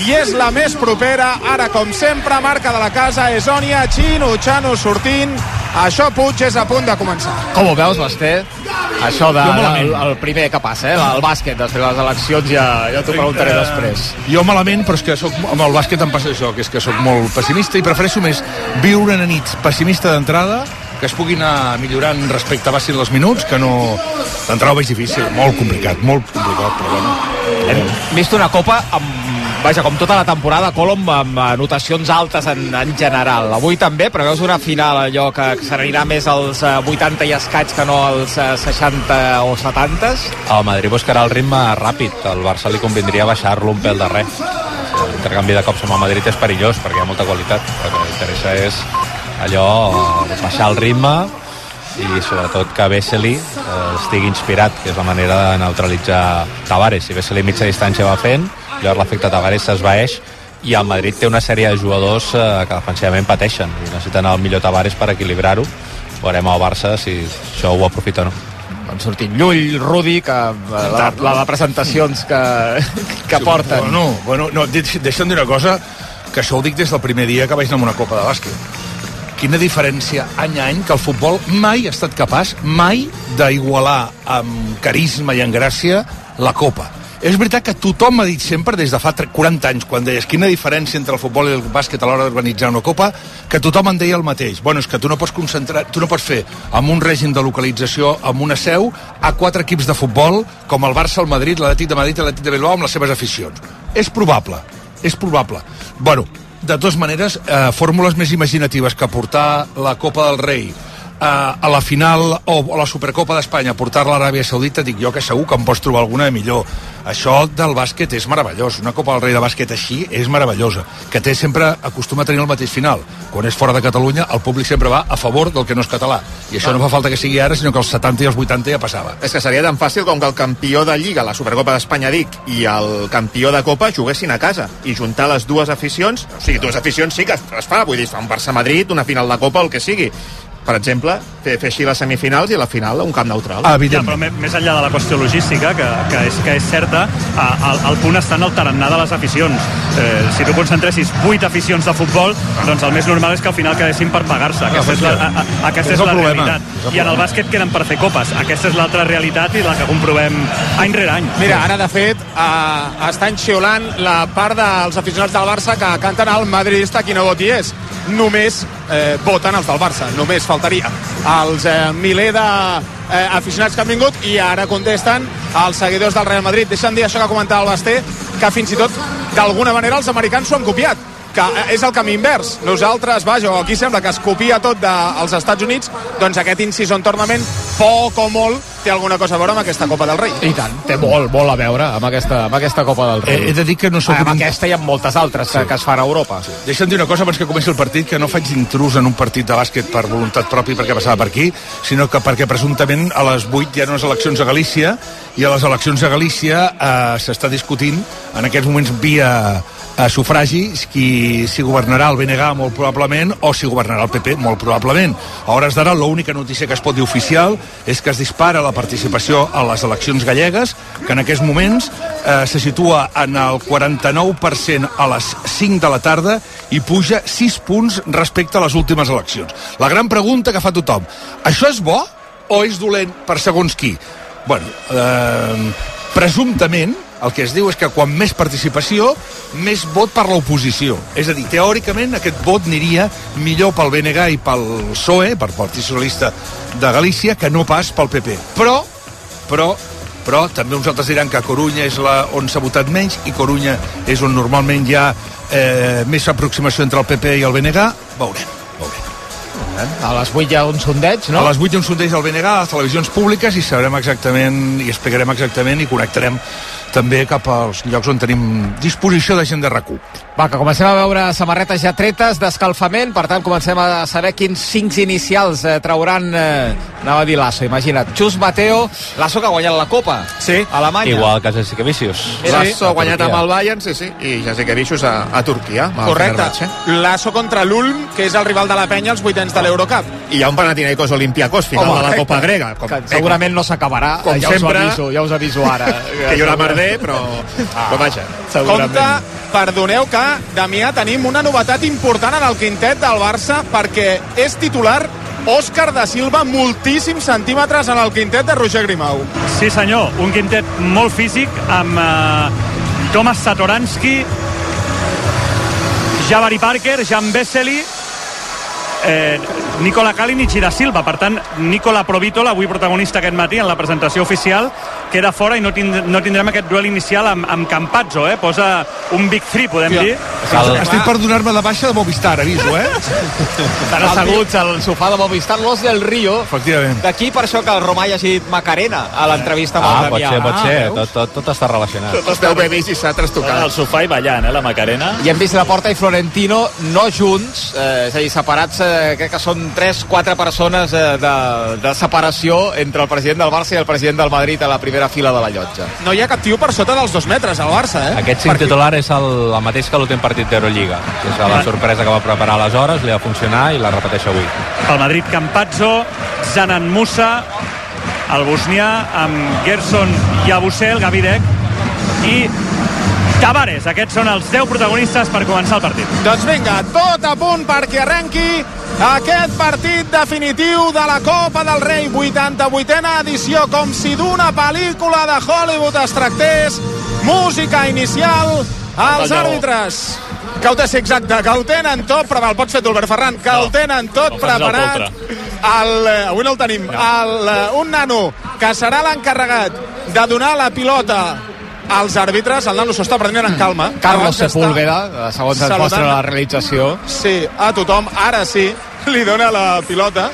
i és la més propera, ara com sempre marca de la casa, és Ònia, Xino, Xano sortint, això Puig és a punt de començar. Com ho veus, Basté? Això de, del, el primer que passa, eh? el bàsquet, després de les eleccions, ja, ja t'ho preguntaré després. Jo malament, però és que soc, amb el bàsquet em passa això, que és que sóc molt pessimista i prefereixo més viure una nit pessimista d'entrada que es pugui anar millorant respecte a passin els minuts, que no... D'entrada ho veig difícil, molt complicat, molt complicat, però bueno. Hem vist una copa amb vaja, com tota la temporada, Colom amb anotacions altes en, en general. Avui també, però veus una final allò que s'anirà més als eh, 80 i escaig que no als eh, 60 o 70? El Madrid buscarà el ritme ràpid. El Barça li convindria baixar-lo un pèl de res. L'intercanvi de cops amb el Madrid és perillós perquè hi ha molta qualitat. El que interessa és allò, eh, baixar el ritme i sobretot que Vesely eh, estigui inspirat, que és la manera de neutralitzar Tavares. Si Vesely mitja distància va fent, llavors l'efecte Tavares s'esvaeix i el Madrid té una sèrie de jugadors eh, que defensivament pateixen i necessiten el millor Tavares per equilibrar-ho. Veurem al Barça si això ho aprofita o no. Van sortir Llull, Rudi, que eh, la, la de presentacions que, que porten. Bueno, bueno no, deix- deixa'm dir una cosa, que això ho dic des del primer dia que vaig anar a una copa de bàsquet. Quina diferència any a any que el futbol mai ha estat capaç, mai, d'igualar amb carisma i en gràcia la copa. És veritat que tothom m'ha dit sempre, des de fa tre- 40 anys, quan deies quina diferència entre el futbol i el bàsquet a l'hora d'organitzar una copa, que tothom en deia el mateix. Bueno, és que tu no pots concentrar, tu no pots fer amb un règim de localització, amb una seu, a quatre equips de futbol, com el Barça, el Madrid, l'Atlètic de Madrid i l'Atlètic de Bilbao, amb les seves aficions. És probable, és probable. Bueno, de totes maneres, eh, fórmules més imaginatives que portar la Copa del Rei a la final o a la Supercopa d'Espanya, portar-la l'Aràbia Saudita, dic jo que segur que em pots trobar alguna millor. Això del bàsquet és meravellós. Una Copa del Rei de bàsquet així és meravellosa. Que té sempre, acostuma a tenir el mateix final. Quan és fora de Catalunya, el públic sempre va a favor del que no és català. I això no fa falta que sigui ara, sinó que els 70 i els 80 ja passava. És que seria tan fàcil com que el campió de Lliga, la Supercopa d'Espanya, dic, i el campió de Copa juguessin a casa i juntar les dues aficions, o sigui, dues aficions sí que es fa, vull dir, es fa un Barça-Madrid, una final de Copa, el que sigui. Per exemple, fer, fer així les semifinals i la final a un camp neutral. Ah, Ja, però me- més enllà de la qüestió logística, que, que, és, que és certa, a- el, el punt està en el tarannà de les aficions. Eh, si tu concentressis 8 aficions de futbol, doncs el més normal és que al final quedessin per pagar-se. Aquesta és la, a, a, aquesta És és el la problema. realitat. I en el bàsquet queden per fer copes. Aquesta és l'altra realitat i la que comprovem any rere any. Mira, ara de fet eh, estan xiulant la part dels aficionats del Barça que canten el madridista qui no voti és. Només eh, voten els del Barça, només faltaria. Els eh, miler de eh, aficionats que han vingut i ara contesten els seguidors del Real Madrid. Deixa'm dir això que comentava el Basté, que fins i tot d'alguna manera els americans s'ho han copiat que eh, és el camí invers. Nosaltres, vaja, aquí sembla que es copia tot dels Estats Units, doncs aquest in-season tournament, poc o molt, té alguna cosa a veure amb aquesta Copa del Rei. I tant, té molt, molt a veure amb aquesta, amb aquesta Copa del Rei. Eh, he de dir que no sóc Amb un- aquesta i amb moltes altres sí. que es fan a Europa. Sí. Deixa'm dir una cosa abans que comenci el partit, que no faig intrus en un partit de bàsquet per voluntat pròpia perquè passava per aquí, sinó que perquè presumptament a les 8 hi ha unes eleccions a Galícia i a les eleccions a Galícia eh, s'està discutint en aquests moments via a sufragi qui si governarà el BNG molt probablement o si governarà el PP molt probablement. A hores d'ara l'única notícia que es pot dir oficial és que es dispara la participació a les eleccions gallegues, que en aquests moments eh, se situa en el 49% a les 5 de la tarda i puja 6 punts respecte a les últimes eleccions. La gran pregunta que fa tothom, això és bo o és dolent per segons qui? Bueno, eh, presumptament el que es diu és que quan més participació, més vot per l'oposició. És a dir, teòricament aquest vot aniria millor pel BNG i pel PSOE, per Partit Socialista de Galícia, que no pas pel PP. Però, però, però també uns altres diran que Corunya és la on s'ha votat menys i Corunya és on normalment hi ha eh, més aproximació entre el PP i el BNG. Veurem. A les 8 hi ha un sondeig, no? A les 8 hi ha un sondeig del BNG a les televisions públiques i sabrem exactament i explicarem exactament i connectarem també cap als llocs on tenim disposició de gent de rac Va, que comencem a veure samarretes ja tretes d'escalfament, per tant comencem a saber quins cincs inicials eh, trauran, eh, anava a dir Lasso, imagina't, Xus Mateo, Lasso que ha guanyat la Copa, sí. a Alemanya. Igual que Jessica Vicius. Lasso ha guanyat amb el Bayern, sí, sí, i Jasikevičius a, a Turquia. Correcte. Fenerbahçe. Lasso contra l'Ulm, que és el rival de la penya als vuitens de l'Eurocup. I hi ha un Panathinaikos Olimpiakos final Home, de la Copa grega. Com, Que segurament no s'acabarà, com eh, ja us ho sempre, aviso, ja us aviso ara. que hi haurà merder, però, ah, però vaja. Compte, perdoneu que, Damià, tenim una novetat important en el quintet del Barça perquè és titular Òscar da Silva moltíssims centímetres en el quintet de Roger Grimau. Sí, senyor, un quintet molt físic amb eh, Thomas Satoransky, Jabari Parker, Jan Vesely, eh, Nicola Kalinic i da Silva. Per tant, Nicola Provitola, avui protagonista aquest matí en la presentació oficial, queda fora i no, tind no tindrem aquest duel inicial amb, amb Campazzo, eh? Posa un big three, podem Ja. dir. Cal... Estic per donar-me de baixa de Movistar, aviso, eh? Estan asseguts al sofà de Movistar los del Rio. Efectivament. D'aquí per això que el Romà hi hagi dit Macarena a l'entrevista amb Ah, el pot Damià. ser, pot ser. veus? Tot, tot, tot està relacionat. Tot es deu haver vist i s'ha trastocat. Al sofà i ballant, eh, la Macarena. I hem vist la Porta i Florentino no junts, eh, és a dir, separats, eh, crec que són 3-4 persones eh, de, de separació entre el president del Barça i el president del Madrid a la primera fila de la llotja. No hi ha cap tio per sota dels dos metres al Barça, eh? Aquest cinc titular és el, el mateix que l'últim partit d'Eurolliga. que És la sorpresa que va preparar aleshores, li va funcionar i la repeteix avui. Pel Madrid, Campazzo, Zanan Musa, el bosnià amb Gerson Yabusel, Gavidek i Tavares. Aquests són els 10 protagonistes per començar el partit. Doncs vinga, tot a punt perquè arrenqui aquest partit definitiu de la Copa del Rei, 88a edició, com si d'una pel·lícula de Hollywood es tractés. Música inicial, els àrbitres. Que ho té, sí, exacte, que ho tenen tot, però el pots fer tu, Albert Ferran, que ho tenen tot no preparat. El, eh, avui no el tenim. El, eh, un nano que serà l'encarregat de donar la pilota als àrbitres. El nano s'ho està prenent en calma. Carlos Abans està Sepúlveda, segons ens mostra la realització. Sí, a tothom. Ara sí, li dona la pilota.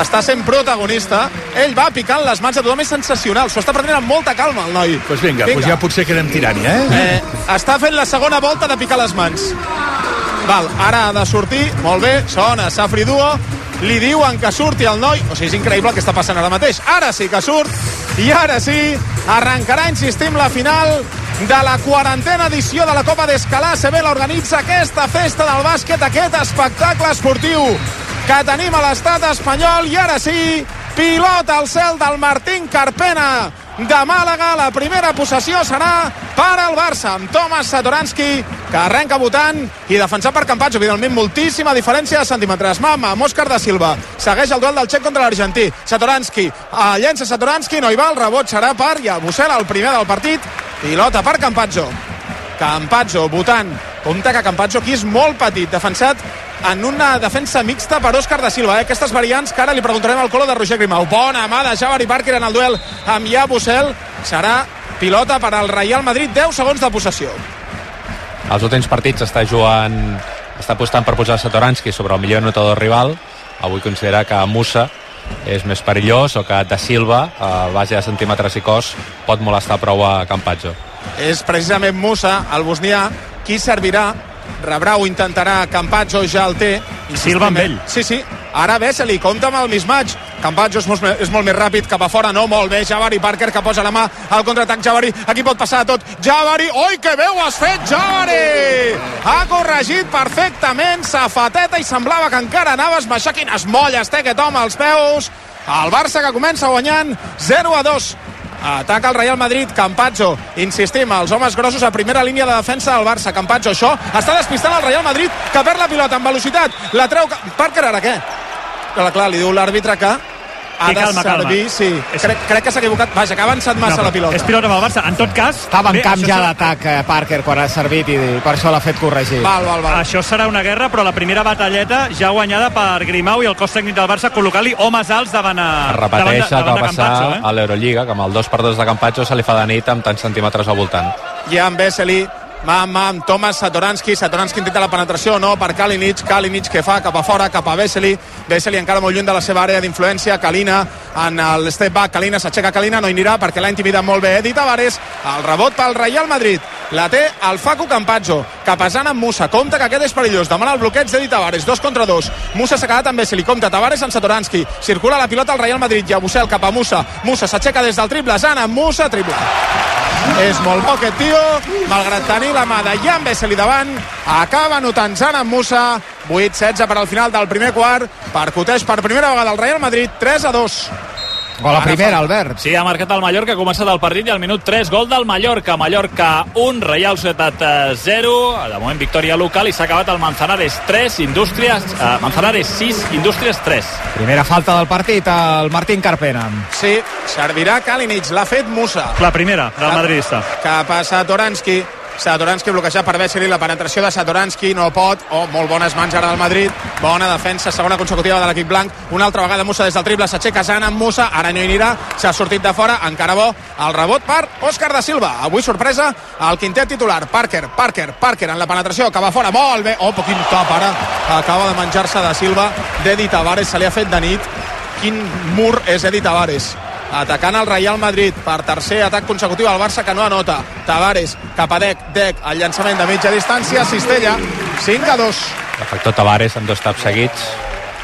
Està sent protagonista. Ell va picant les mans a tothom. És sensacional. S'ho està prenent amb molta calma, el noi. Doncs pues vinga, vinga. Pues ja potser que anem tirant-hi, eh? Eh, està fent la segona volta de picar les mans. Val, ara ha de sortir, molt bé, sona Safri Duo, li diuen que surti el noi, o sigui, és increïble el que està passant ara mateix. Ara sí que surt, i ara sí, arrencarà, insistim, la final de la quarantena edició de la Copa d'Escalar. Se ve l'organitza aquesta festa del bàsquet, aquest espectacle esportiu que tenim a l'estat espanyol, i ara sí, pilota al cel del Martín Carpena de Màlaga. La primera possessió serà per al Barça, amb Tomas Satoranski, que arrenca votant i defensat per Campazzo. Evidentment, moltíssima diferència de centímetres. Mama, amb Òscar da Silva. Segueix el duel del xec contra l'argentí. Satoranski, uh, llença Satoranski, no hi va, el rebot serà per Yabusel, el primer del partit. Pilota per Campazzo. Campazzo votant. Compte que Campazzo aquí és molt petit, defensat en una defensa mixta per Òscar da Silva. Eh? Aquestes variants que ara li preguntarem al colo de Roger Grimau. Bona mà de Javari Parker en el duel amb Yabusel. Serà pilota per al Real Madrid, 10 segons de possessió. Els últims partits està jugant està apostant per posar Satoranski sobre el millor notador rival avui considera que Musa és més perillós o que Da Silva a base de centímetres i cos pot molestar prou a Campazzo És precisament Musa, el bosnià, qui servirà rebrà o intentarà Campazzo, ja el té. Silva amb ell. Sí, sí. Ara Vesely, compta amb el mismatch. Campazzo és molt, és molt més ràpid, cap a fora, no, molt bé. Javari Parker que posa la mà al contraatac. Javari, aquí pot passar tot. Javari, oi, que bé ho has fet, Javari! Ha corregit perfectament, safateta i semblava que encara anaves baixar. Quines molles té aquest home als peus. El Barça que comença guanyant 0 a 2. Ataca el Real Madrid, Campazzo. Insistim, els homes grossos a primera línia de defensa del Barça. Campazzo, això està despistant el Real Madrid, que perd la pilota amb velocitat. La treu... Parker, ara què? Clar, clar, li diu l'àrbitre que ha Sí, de calma, calma. servir... Sí, És- crec, crec que s'ha equivocat. Vaja, que ha avançat massa No, la pilota. És pilota amb el Barça. En tot cas... Estava en bé, camp ja serà- d'atac eh, Parker quan ha servit i per això l'ha fet corregir. Val, val, val. Això serà una guerra, però la primera batalleta ja guanyada per Grimau i el cos tècnic del Barça col·locant-li homes alts davant, a, es repeteix davant, el que va passar Campazzo, eh? a l'Eurolliga que amb el 2x2 de Campazzo se li fa de nit amb tants centímetres al voltant i amb Vesely mà mà amb Tomas Satoranski Satoranski intenta la penetració, no, per Kalinic. Kalinic que fa cap a fora, cap a Vesely. Vesely encara molt lluny de la seva àrea d'influència. Kalina en el step back. Kalina s'aixeca. Kalina, no hi anirà perquè l'ha intimidat molt bé Edi Tavares, el rebot pel Real Madrid. La té el Facu Campazzo capesant amb Musa, compta que aquest és perillós. Demana el bloqueig d'Edi Tavares, dos contra dos. Musa s'ha quedat amb Vesely, compta Tavares amb Satoranski circula la pilota al Real Madrid. I Abusel cap a Musa, Musa s'aixeca des del triple. Zana, Musa, triple. És molt bo aquest tio, malgrat tenir la mà de Jan Vesely davant, acaba notant Zana amb Musa, 8-16 per al final del primer quart, percuteix per primera vegada el Real Madrid, 3 a 2. Gol a primera, Albert. Sí, ha marcat el Mallorca, ha començat el partit i al minut 3, gol del Mallorca. Mallorca 1, Reial Societat 0. De moment victòria local i s'ha acabat el Manzanares 3, Indústries... Eh, Manzanares 6, Indústries 3. Primera falta del partit, el Martín Carpena. Sí, servirà Kalinic, l'ha fet Musa. La primera del madridista. Cap a Satoranski, Satoranski bloquejat per Vesely, la penetració de Satoranski no pot, oh, molt bones mans ara del Madrid, bona defensa, segona consecutiva de l'equip blanc, una altra vegada Musa des del triple, s'aixeca Zan amb Musa, ara no hi anirà, s'ha sortit de fora, encara bo, el rebot per Òscar da Silva, avui sorpresa, el quintet titular, Parker, Parker, Parker en la penetració, va fora, molt bé, oh, quin top ara, acaba de menjar-se da Silva, d'Edi Tavares, se li ha fet de nit, quin mur és Edi Tavares atacant el Real Madrid per tercer atac consecutiu al Barça que no anota Tavares cap a Dec, Dec el llançament de mitja distància, Cistella 5 a 2 El factor Tavares amb dos taps seguits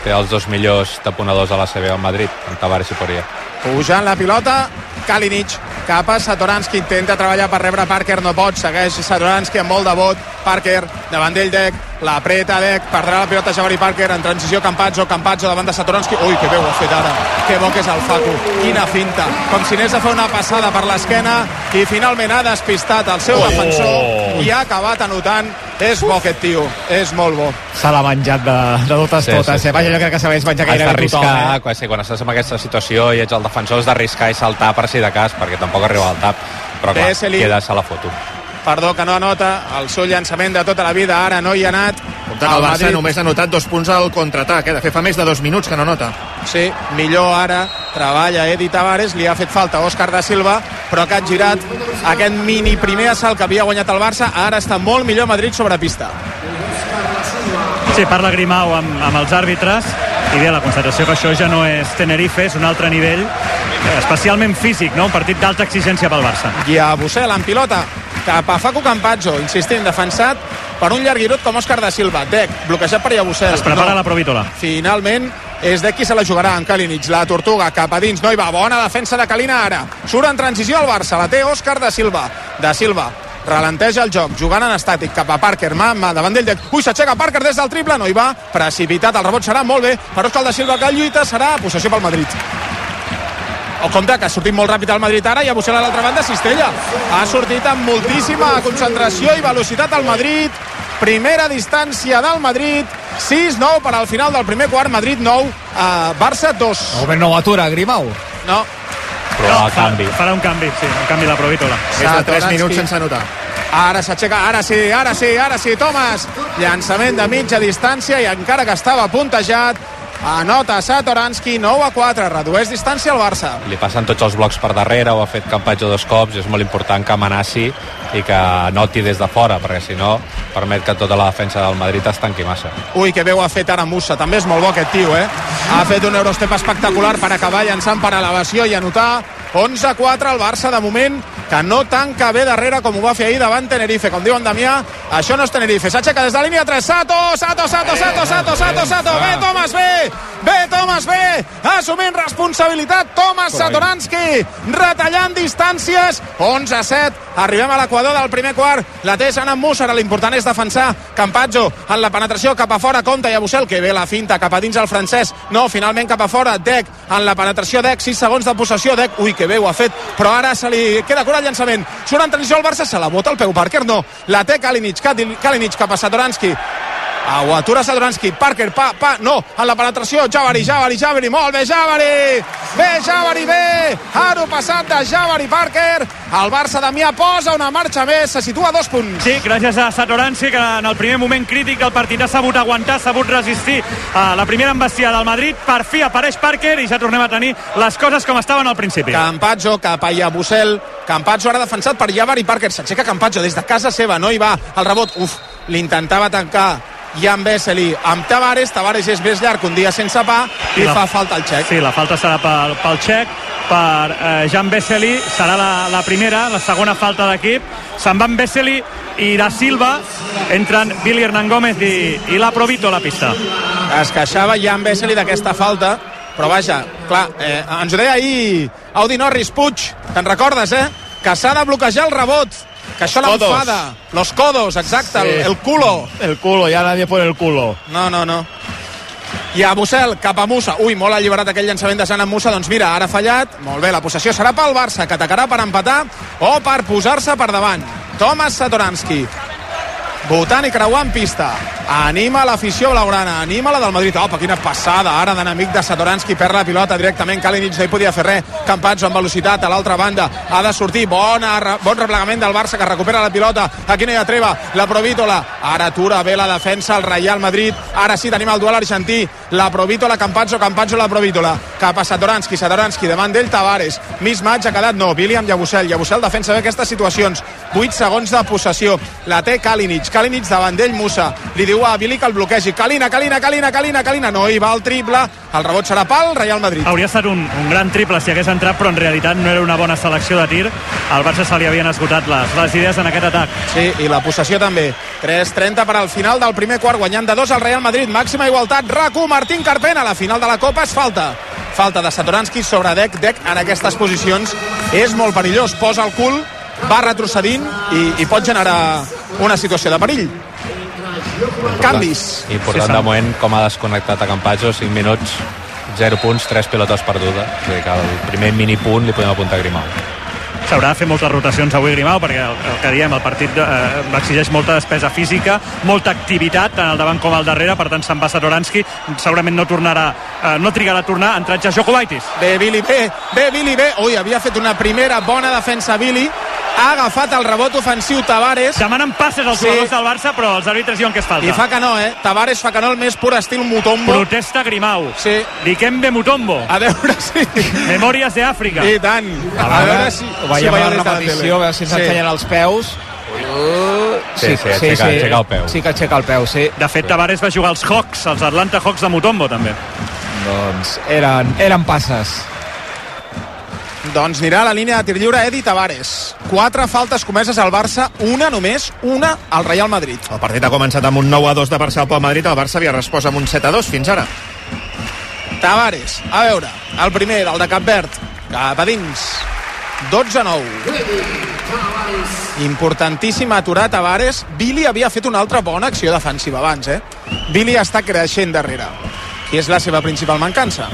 té els dos millors taponadors de la CB al Madrid, amb Tavares i Poria. Pujant la pilota Kalinic cap a Satoranski intenta treballar per rebre Parker, no pot segueix Satoranski amb molt de vot Parker davant d'ell Dec, l'apreta Dec perdrà la pilota Javari Parker en transició Campazzo, Campazzo davant de Satoranski ui que bé ho ha fet ara, que bo que és el Facu quina finta, com si anés a fer una passada per l'esquena i finalment ha despistat el seu Oh. defensor i ha acabat anotant és bo aquest tio, és molt bo Se l'ha menjat de, de totes Sí, totes. sí, sí. Eh? Vaja, jo crec que sabeix menjar Has gairebé tothom. d'arriscar, Eh? quan, sí, quan estàs en aquesta situació i ets el defensor, has d'arriscar i saltar per si de cas, perquè tampoc arriba al tap. Però clar, quedes a la foto. perdó que no anota el seu llançament de tota la vida ara no hi ha anat Compte que el Barça només ha notat dos punts al contraatac, eh? de fet fa més de dos minuts que no nota. Sí, millor ara treballa Edi Tavares, li ha fet falta Òscar da Silva, però que ha girat aquest mini primer assalt que havia guanyat el Barça, ara està molt millor Madrid sobre pista. Sí, parla Grimau amb, amb els àrbitres i bé, la constatació que això ja no és Tenerife, és un altre nivell, eh, especialment físic, no? un partit d'alta exigència pel Barça. I a Bussel, en pilota, cap a Facu Campazzo, insistint, defensat per un llarguirut com Òscar da Silva. Dec, bloquejat per Iabusel. Es prepara la Provítola. Finalment, és de qui se la jugarà en Kalinic. La Tortuga cap a dins, no hi va. Bona defensa de Kalina ara. Surt en transició al Barça, la té Òscar da Silva. Da Silva ralenteja el joc, jugant en estàtic cap a Parker, mà, mà davant d'ell, ui, s'aixeca Parker des del triple, no hi va, precipitat, el rebot serà molt bé, per Òscar da Silva que lluita, serà possessió pel Madrid. O compte que ha sortit molt ràpid al Madrid ara i a Bussel a l'altra banda Cistella. Ha sortit amb moltíssima concentració i velocitat al Madrid. Primera distància del Madrid. 6-9 per al final del primer quart. Madrid 9, eh, Barça 2. De moment no ho atura, Grimau. No. Però el canvi. Farà un canvi, sí, un canvi de la Provítola. Més de 3 Satoranski. minuts sense anotar. Ara s'aixeca, ara sí, ara sí, ara sí, Thomas. Llançament de mitja distància i encara que estava puntejat, anota Satoranski, 9 a 4, redueix distància al Barça. Li passen tots els blocs per darrere, ho ha fet Campatge dos cops, i és molt important que amenaci i que noti des de fora, perquè si no permet que tota la defensa del Madrid es tanqui massa. Ui, que bé ho ha fet ara Musa. També és molt bo aquest tio, eh? Ha fet un Eurostep espectacular per acabar llançant per elevació i anotar 11-4 al Barça de moment que no tanca bé darrere com ho va fer ahir davant Tenerife. Com diu en Damià, això no és Tenerife. S'aixeca des de línia 3. Sato, Sato, Sato, Sato, Sato, Sato, Sato. Bé, Thomas, bé. Bé, Thomas, bé. Assumint responsabilitat, Thomas Satoranski. Retallant distàncies. 11-7. Arribem a l'equador del primer quart. La té Sana Mussara. L'important és defensar Campazzo en la penetració cap a fora. Compte i a Bussel, que ve la finta cap a dins el francès. No, finalment cap a fora. Dec en la penetració. Dec, 6 segons de possessió. Dec, ui, que bé ho ha fet. Però ara se li queda cura el llançament. Surt en transició al Barça, se la bota el peu. Parker no. La té Kalinic. Kalinic cap a Satoranski. Au, atura Satoranski, Parker, pa, pa, no, en la penetració, Javari, Javari, Javari, molt bé, Javari, bé, Javari, bé, aro passat de Javari Parker, el Barça Damià posa una marxa més, se situa a dos punts. Sí, gràcies a Satoranski, que en el primer moment crític del partit ha sabut aguantar, ha sabut resistir a la primera embestia del Madrid. Per fi apareix Parker i ja tornem a tenir les coses com estaven al principi. Campazzo cap a Iabusel, Campazzo ara defensat per Javari Parker, s'aixeca Campazzo des de casa seva, no hi va, el rebot, uf, l'intentava tancar Jan Vesely amb Tavares, Tavares és més llarg un dia sense pa i la- fa falta el xec. Sí, la falta serà pel, pel xec, per eh, Jan Vesely, serà la, la primera, la segona falta d'equip. Se'n van Vesely i Da Silva, entren Billy Hernán Gómez i, i la Provito a la pista. Es queixava Jan Vesely d'aquesta falta, però vaja, clar, eh, ens ho deia ahir Audi Norris Puig, te'n recordes, eh? Que s'ha de bloquejar el rebot, que això l'enfada. Los codos, exacte, Sí. el, el culo. El culo, ya nadie pone el culo. No, no, no. I a Bussel, cap a Musa. Ui, molt alliberat aquell llançament de Sant en Musa. Doncs mira, ara ha fallat. Molt bé, la possessió serà pel Barça, que atacarà per empatar o per posar-se per davant. Thomas Satoranski. Votant i creuant pista. Anima l'afició blaugrana, anima la del Madrid. Opa, quina passada ara d'enemic de Satoranski, perd la pilota directament, Kalinic no hi podia fer res. Campazzo amb velocitat a l'altra banda, ha de sortir, bona, bon replegament del Barça que recupera la pilota, aquí no hi ha treva, la Provítola, ara atura bé la defensa, el Real Madrid, ara sí tenim el duel argentí, la Provítola, Campazzo, Campazzo, la Provítola, cap a Satoranski, Satoranski, davant d'ell Tavares, mismatch ha quedat. No, Billy amb Llabusel, Llabusel defensa bé aquestes situacions, 8 segons de possessió, la té Kalinic, Kalinic davant d'ell Musa, li diu a Billy que el bloquegi, Kalina, Kalina, Kalina, Kalina, Kalina, no hi va el triple, el rebot serà pal, Real Madrid. Hauria estat un, un gran triple si hagués entrat, però en realitat no era una bona selecció de tir. Al Barça se li havien esgotat les, les idees en aquest atac. Sí, i la possessió també. 3-30 per al final del primer quart, guanyant de dos al Real Madrid. Màxima igualtat, RAC1, Martín Carpena. A la final de la Copa és falta. Falta de Satoranski sobre Dec. Dec en aquestes posicions és molt perillós. Posa el cul, va retrocedint i, i pot generar una situació de perill. Canvis. Important Sí, de moment com ha desconnectat a Campazzo, 5 minuts, 0 punts, 3 pilotes perdudes. És a dir, que el primer mini punt li podem apuntar a Grimau. S'haurà de fer moltes rotacions avui Grimau perquè el, el que diem, el partit eh, exigeix molta despesa física, molta activitat tant al davant com al darrere, per tant se'n va Satoranski segurament no tornarà, eh, no trigarà a tornar ha entrat ja Jokubaitis Bé, Billy, bé, bé, Billy, bé. Ui, havia fet una primera bona defensa Billy. Ha agafat el rebot ofensiu Tavares. demanen passes als Sí. jugadors del Barça però els àrbitres diuen que és falta I fa que no, eh? Tavares fa que no, el més pur estil Mutombo. protesta Grimau Sí. Dikembe Mutombo A veure si... Memòries de Àfrica I tant. A veure, si... ho veiem veieu a la de repetició, a veure si ens ensenyen els peus. Uh, Sí, sí, aixeca- aixeca el peu. Sí que aixeca el peu, sí. de fet Tavares va jugar als Hawks als Atlanta Hawks de Mutombo també Doncs eren, eren passes. Doncs anirà a la línia de tir lliure Edi Tavares. Quatre faltes comeses al Barça, una només, una al Real Madrid. El partit ha començat amb un 9 a 2 de parcial pel Madrid, el Barça havia respost amb un 7 a 2 fins ara. Tavares, a veure, el primer, del de Cap Verd, cap a dins. 12 a 9. Importantíssim aturar Tavares. Billy havia fet una altra bona acció defensiva abans, eh? Billy està creixent darrere, que és la seva principal mancança.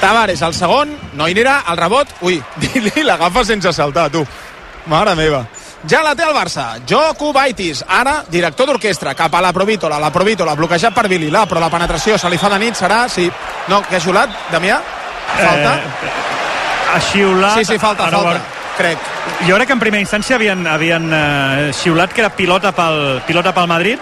Tavares, el segon, no hi anirà, el rebot, ui, l'agafa sense saltar, tu. Mare meva. Ja la té el Barça. Joko Baitis, ara director d'orquestra, cap a la Provítola, la Provítola, bloquejat per la, però la penetració se li fa de nit, serà, sí. No, que ha xulat, Damià? Falta? eh, ha xiulat Sí, sí, falta, Ara falta, veurem. crec. jo crec que en primera instància havien, havien eh, xiulat que era pilota pel, pilota pel Madrid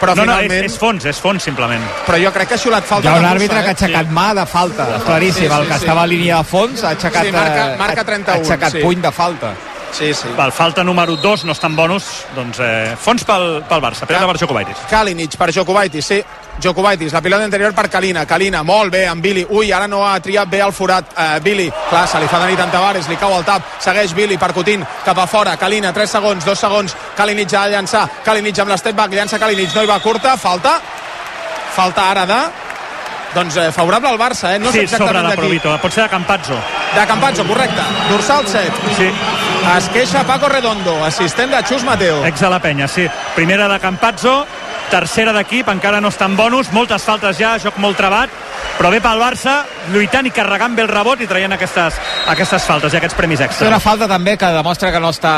Però no, no, finalment- és, és fons, és fons simplement Però jo crec que ha xulat falta Hi ha un àrbitre que ha eh? aixecat mà de falta, claríssim. Sí, sí, el que sí. estava a línia de fons ha aixecat, Sí, marca- eh, marca ha- 31, ha aixecat sí. puny de falta. Sí, sí. Val, falta número 2, no estan bonus doncs eh, fons pel, pel Barça, pilota per Jokubaitis Kalinic per Jokubaitis, sí. Jokubaitis, la pilota interior per Kalina. Kalina, molt bé, amb Billy. Ui, ara no ha triat bé el forat. Uh, Billy, clar, se li fa de nit en Tavares, li cau el tap. Segueix Billy percutint cap a fora. Kalina, 3 segons, 2 segons. Kalinic ha de llançar. Kalinic amb l'step back, llança Kalinic, no hi va curta. Falta. Falta ara de... Doncs eh, favorable al Barça, eh? No sé sí, sobre exactament la de. Provito, pot ser de Campazzo De Campazzo, correcte. Dorsal 7. sí, Es queixa Paco Redondo, assistent de Xus Mateo. ex de la penya, sí primera de Campazzo, tercera d'equip encara no estan bonus, moltes faltes ja joc molt trebat, però bé pel Barça lluitant i carregant bé el rebot i traient aquestes, aquestes faltes i aquests premis És extra una falta també que demostra que no està,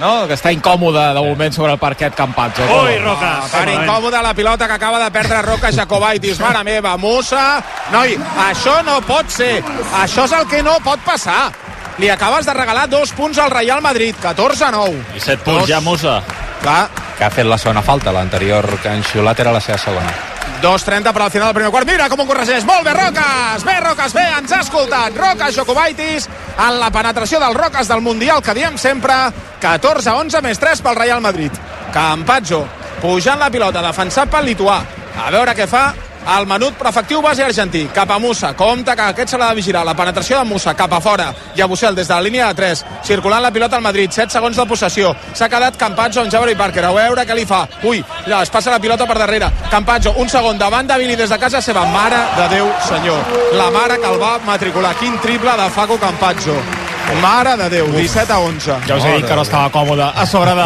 no? que està incòmode de moment sobre el parquet Campazzo. Ui, Roca, Ah, per incòmode la pilota que acaba de perdre Roca Jacobaitis. Mare meva, Musa... Noi, això no pot ser. Això és el que no pot passar. Li acabes de regalar dos punts al Real Madrid, 14 a 9. I 7 punts Dos. ja, Musa. Clar, Que ha fet la segona falta, l'anterior que ha enxiulat era la seva segona. 2.30 per al final del primer quart. Mira com ho corregeix. Molt bé, Roques. Bé, Roques, bé. Ens ha escoltat. Roques Jokubaitis en la penetració del Roques del Mundial que diem sempre. 14 a 11 més 3 pel Real Madrid. Campazzo pujant la pilota, defensat pel lituà. A veure què fa el menut però efectiu base argentí. Cap a Musa. Compte que aquest se l'ha de vigilar. La penetració de Musa cap a fora. Llabusel des de la línia de 3. Circulant la pilota al Madrid. 7 segons de possessió. S'ha quedat Campazzo amb Jabari Parker. A veure què li fa. Ui, es passa la pilota per darrere. Campazzo, un segon davant de Billy des de casa seva. Mare de Déu, senyor. La mare que el va matricular. Quin triple de Faco Campazzo. Mare de Déu, 17 a 11. Ja us he dit que no estava còmode a sobre de,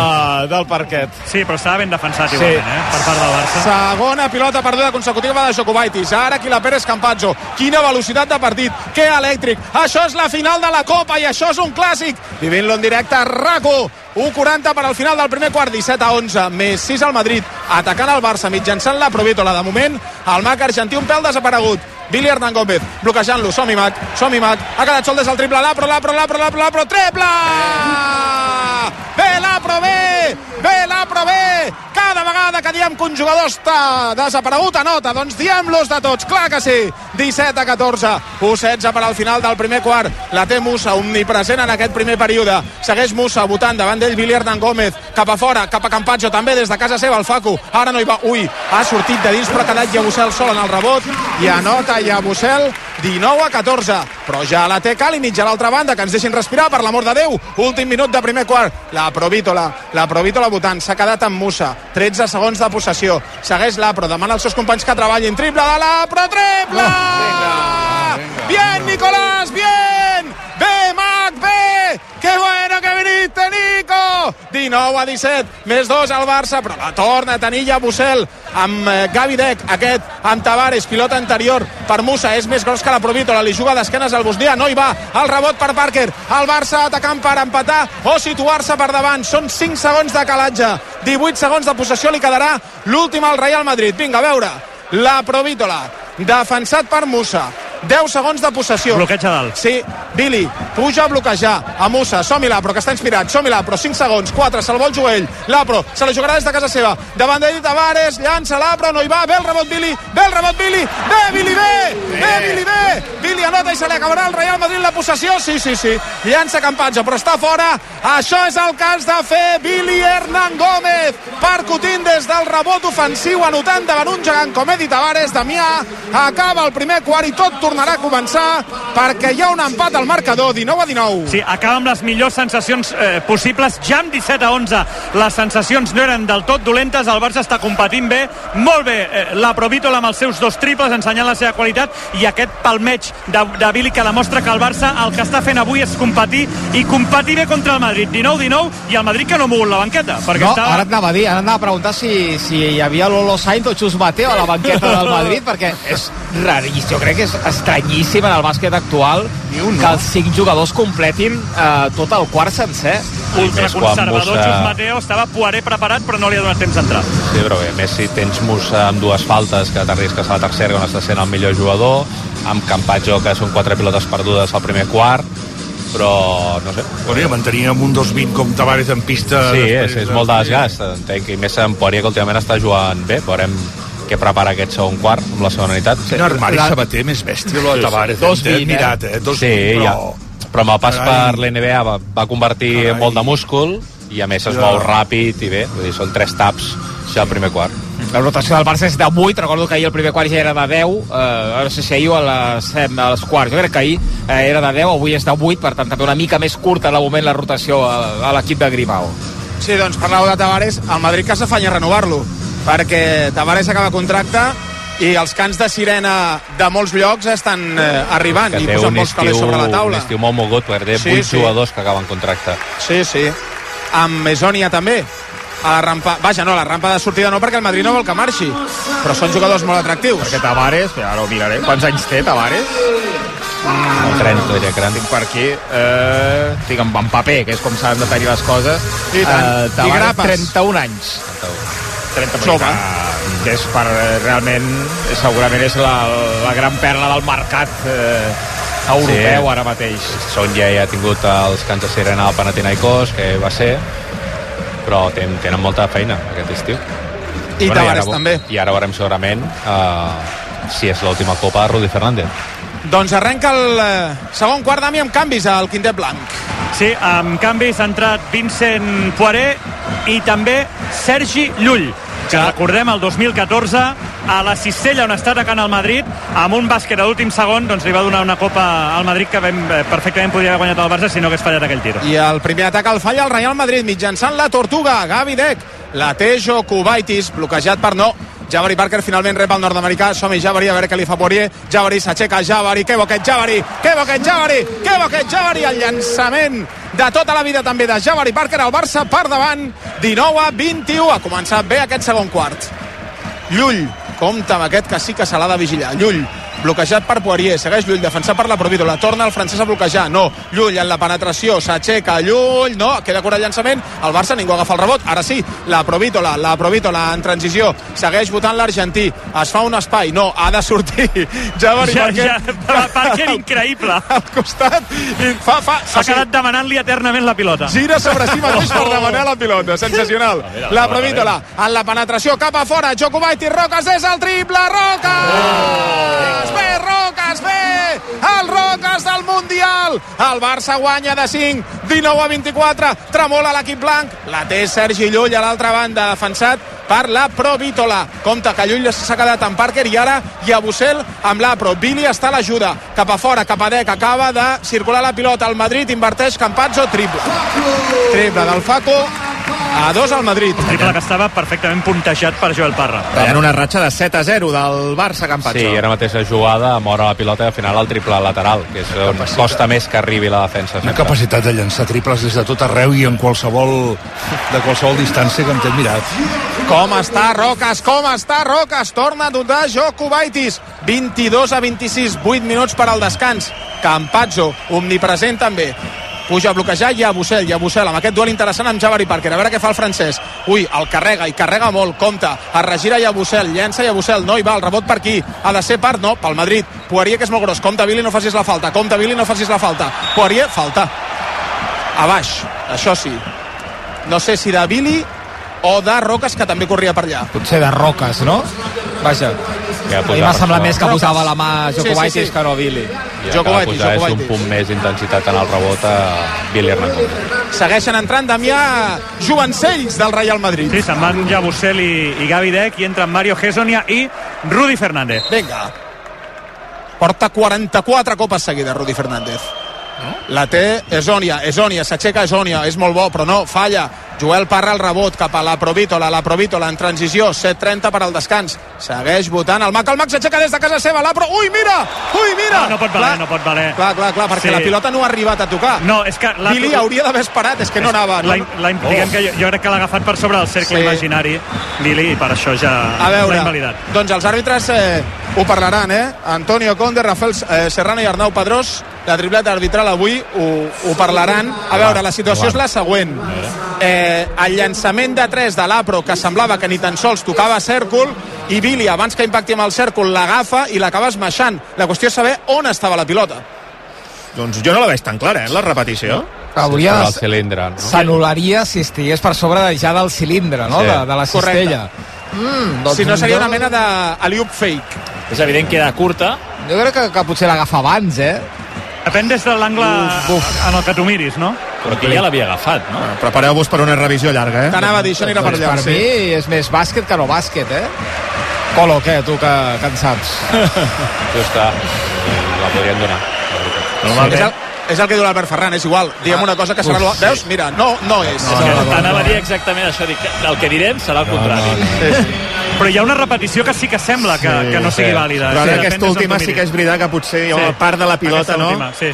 del parquet. Sí, però estava ben defensat Sí. igualment, eh? per part del Barça. Segona pilota perduda consecutiva de Jokubaitis. Ara qui la perd és Campazzo. Quina velocitat de partit. Que elèctric. Això és la final de la Copa i això és un clàssic. Vivint-lo en directe a RACO. 1.40 per al final del primer quart, 17 a 11, més 6 al Madrid, atacant el Barça mitjançant la Provítola. De moment, el Mac argentí un pèl desaparegut. Billy Hernán Gómez, bloquejant-lo, som-hi Mac, som-hi Mac, ha quedat sol des del triple, l'Apro, l'Apro, l'Apro, l'Apro, l'Apro, triple! Bé, l'Apro, bé! Bé, l'Apro, bé! Cada vegada que diem que un jugador està desaparegut, anota, doncs diem-los de tots, clar que sí! 17 a 14, 1-16 per al final del primer quart. La té Musa, omnipresent en aquest primer període. Segueix Musa, votant davant d'ell Billy Hernán Gómez, cap a fora, cap a Campatxo, també des de casa seva el Facu. Ara no hi va, ui, ha sortit de dins, però ha quedat Llabusel sol en el rebot i anota Llabusel 19 a 14, però ja la té Kalinic a l'altra banda, que ens deixin respirar, per l'amor de Déu. Últim minut de primer quart. La Provítola, la Provítola votant, s'ha quedat amb Musa. 13 segons de possessió. Segueix l'Apro, demana als seus companys que treballin. Triple de l'Apro, triple! Bien, Nicolás, bien! Bé! Que bueno que viniste, Nico! 19 a 17, més 2 al Barça, però la torna a tenir ja Bussel amb eh, Gavi Dec, aquest amb Tavares, pilota anterior per Musa, és més gros que la Provítola, li juga d'esquenes al Bosnia, no hi va, el rebot per Parker, el Barça atacant per empatar o situar-se per davant, són 5 segons de calatge, 18 segons de possessió, li quedarà l'últim al Real Madrid, vinga, a veure, la Provítola, defensat per Musa, 10 segons de possessió. Bloqueig a dalt. Sí, Billy, puja a bloquejar. A Musa, som-hi l'Apro, que està inspirat. Som-hi l'Apro, 5 segons, 4, se'l vol jugar ell. L'Apro, se la jugarà des de casa seva. Davant d'ell Tavares, llança l'Apro, no hi va, bé el rebot Billy, bé el rebot Billy, bé Billy, bé, bé Billy, bé. Billy anota i se li acabarà el Real Madrid la possessió. Sí, sí, sí. Llança Campatge, però està fora. Això és el que has de fer Billy Hernán Gómez. Percutint des del rebot ofensiu, anotant davant un gegant com Edi Tavares. Damià acaba el primer quart i tot tornarà a començar perquè hi ha un empat al marcador, 19 a 19. Sí, acaba amb les millors sensacions eh, possibles, ja amb 17 a 11 les sensacions no eren del tot dolentes, el Barça està competint bé, molt bé eh, la Provítola amb els seus dos triples ensenyant la seva qualitat. I aquest palmeig de, de Billy que demostra que el Barça el que està fent avui és competir i competir bé contra el Madrid, 19-19 i el Madrid que no mogut la banqueta perquè No, està... ara et anava a dir, ara et anava a preguntar si, si hi havia Lolo Sainz o Xus Mateo a la banqueta del Madrid, perquè és raríssim, jo crec que és estranyíssim en el bàsquet actual que els cinc jugadors completin eh, tot el quart sencer. ultraconservador Xus Mateo estava Poiré preparat però no li ha donat temps d'entrar Sí, però bé, més si tens Musa amb dues faltes que t'arrisques a la tercera on està sent el millor jugador, amb Campatjo que són quatre pilotes perdudes al primer quart, però no sé. Bueno, ja mantenir amb un 2-20 com Tavares en pista... Sí, és, és molt de desgast, entenc, i més en Poirier que últimament està jugant bé, veurem què prepara aquest segon quart amb la segona unitat. Quin armari sabater més bèstia, lo de Tavares. Dos eh? Mirat, eh? Dos sí, vint, ja. però... però amb el pas Carai. per l'NBA va, va convertir Carai. molt de múscul i a més es Ja. mou ràpid i bé, vull dir, són tres taps ja al primer quart. La rotació del Barça és de 8, recordo que ahir el primer quart ja era de 10, eh, no sé si ahir o a les, eh, a les quarts, jo crec que ahir eh, era de 10, avui és de 8, per tant també una mica més curta de moment la rotació a, a l'equip de Grimao. Sí, doncs parlàveu de Tavares, el Madrid que s'afanya a renovar-lo, perquè Tavares acaba contracte i els cants de sirena de molts llocs estan eh, arribant Que i posen un molts calés sobre la un taula. estiu molt mogut, perquè té Sí, 8 sí. jugadors que acaben contracte. Sí, sí. Amb Mesonia també. A la rampa... Vaja, no, la rampa de sortida no, perquè el Madrid no vol que marxi. Però són jugadors molt atractius. Perquè Tavares, ara ho miraré, quants anys té Tavares? El 30, diria que Tinc per aquí, eh, tinc en, en paper, que és com s'han de tenir les coses. I tant. Eh, I Tavares, grapes. 31 anys. 30 Jove. Que, que és per, eh, realment, segurament és la, la gran perla del mercat eh, europeu Sí. ara mateix. Sonja ja ha tingut els cants de sirena al Panathinaikos, que va ser, però tenen, tenen molta feina aquest estiu. I Tavares ara, també. I ara veurem segurament uh, si és l'última copa de Rudi Fernández. Doncs arrenca el eh, segon quart d'ami amb canvis al quintet blanc. Sí, amb canvis ha entrat Vincent Poiré i també Sergi Llull que recordem el 2014 a la Cistella on està atacant el Madrid amb un bàsquet a l'últim segon doncs li va donar una copa al Madrid que ben, eh, perfectament podria haver guanyat el Barça si no hagués fallat aquell tiro I el primer atac el falla el Real Madrid mitjançant la Tortuga, Gavi Dec. La Tejo Kubaitis, bloquejat per no. Jabari Parker finalment rep el nord-americà. Som-hi, Jabari, a veure què li fa Poirier. Jabari s'aixeca, Jabari, que boquet, Jabari, que boquet, Jabari, que boquet, Jabari. El llançament de tota la vida també de Jabari Parker. El Barça per davant, 19 a 21. Ha començat bé aquest segon quart. Llull, compta amb aquest que sí que se l'ha de vigilar. Llull, bloquejat per Poirier, segueix Llull, defensat per la Provítola, torna el francès a bloquejar, no, Llull en la penetració, s'aixeca Llull, no, queda cura el llançament, el Barça ningú agafa el rebot, ara sí, la Provítola, la Provítola en transició, segueix votant l'argentí, es fa un espai, no, ha de sortir Jabari Ja, Parker, ja, Parker increïble. al costat, i fa, fa, S'ha quedat demanant-li eternament la pilota. Gira sobre si mateix per demanar la pilota. Sensacional. La Provítola en la penetració cap a fora. Djokovic, Roques és el triple. Roques! Bé! El Roques del Mundial. El Barça guanya de 5, 19 a 24. Tremola l'equip blanc. La té Sergi Llull a l'altra banda, defensat per la Provítola. Compte que Llull s'ha quedat amb Parker i ara hi ha Bussel amb l'Apro. Billy està a l'ajuda. Cap a fora, cap a Dec. Acaba de circular la pilota. El Madrid inverteix Campazzo, triple. Triple del Faco. A dos al Madrid. Triple que estava perfectament puntejat per Joel Parra. Tallant una ratxa de 7 a 0 del Barça Campazzo. Sí, ara mateix la jugada mora la pilota i al final el triple lateral, que és on costa més que arribi la defensa. Una sempre. capacitat de llançar triples des de tot arreu i en qualsevol, de qualsevol distància que em té mirat. Com està Roques, com està Roques? Torna a dotar Jokubaitis. 22 a 26, 8 minuts per al descans. Campazzo, omnipresent també. Puja a bloquejar i a Bussel, i a Bussel, amb aquest duel interessant amb Jabari Parker. A veure què fa el francès. Ui, el carrega, i carrega molt, compta. Es regira i a Bussel, llença i a Bussel. No hi va, el rebot per aquí. Ha de ser part, no, pel Madrid. Poirier, que és molt gros. Compte, Billy, no facis la falta. Compte, Billy, no facis la falta. Poirier, falta. A baix, això sí. No sé si de Billy o de Roques, que també corria per allà. Potser de Roques, no? Vaja. Ja A mi m'ha semblat més que posava la mà a Sí, sí, Jokubaitis sí. que no Billy. I Joko acaba de Baitis, posar és un punt més d'intensitat en el rebot a Billy Hernán Segueixen entrant Damià Jovencells del Real Madrid. Sí, se'n van ja Bussel i, i Gavi Dec i entren Mario Gessonia i Rudi Fernández. Vinga. Porta 44 copes seguides, Rudi Fernández. La té Esònia, Esònia, s'aixeca Esònia, és molt bo, però no, falla. Joel Parra el rebot cap a la Provítola, la Provítola en transició, 7-30 per al descans. Segueix votant el Mac, el Mac s'aixeca des de casa seva, la Pro... Ui, mira! Ui, mira! No, no pot valer, no pot valer. Clar, clar, clar, perquè Sí. la pilota no ha arribat a tocar. No, és que... La... Billy hauria d'haver esperat, és que no anava. No? La, la, diguem que jo, jo crec que l'ha agafat per sobre del cercle Sí. imaginari Billy i per això ja A veure, invalidat. doncs els àrbitres eh, ho parlaran, eh? Antonio Conde, Rafael eh, Serrano i Arnau Pedrós, la tripleta arbitral avui ho, ho parlaran. A veure, la situació és la següent. Eh, el llançament de 3 de l'Apro, que semblava que ni tan sols tocava cèrcol, i Billy, abans que impacti amb el cèrcol, l'agafa i l'acaba esmaixant. La qüestió és saber on estava la pilota. Doncs jo no la veig tan clara, eh, la repetició. Hauria de- cilindre, no? S'anul·laria si estigués per sobre de, ja del cilindre, no? Sí. De, de la Correcte. cistella. Mm, doncs si no seria una mena d'aliup fake. És evident que era curta. Jo crec que, que potser l'agafa abans, eh? Depèn des de l'angle en el que tu miris, no? Però aquí ja l'havia agafat, no? Prepareu-vos per una revisió llarga, eh? T'anava a dir, això anirà per Doncs allà. per mi és més bàsquet que no bàsquet, eh? Colo, què, tu que, que en saps? Justa. La podrien donar. És el, és el que diu l'Albert Ferran, és igual. Diem una cosa que serà... Uf, Veus? Mira, no, no és. És que Anava a dir exactament això, dic, que el que direm serà el contrari. Però hi ha una repetició que sí que sembla que, que no sigui sí. vàlida. Però Sí, ara aquesta última sí que és veritat que potser hi ha una Sí. part de la pilota, Aquesta no? última, sí.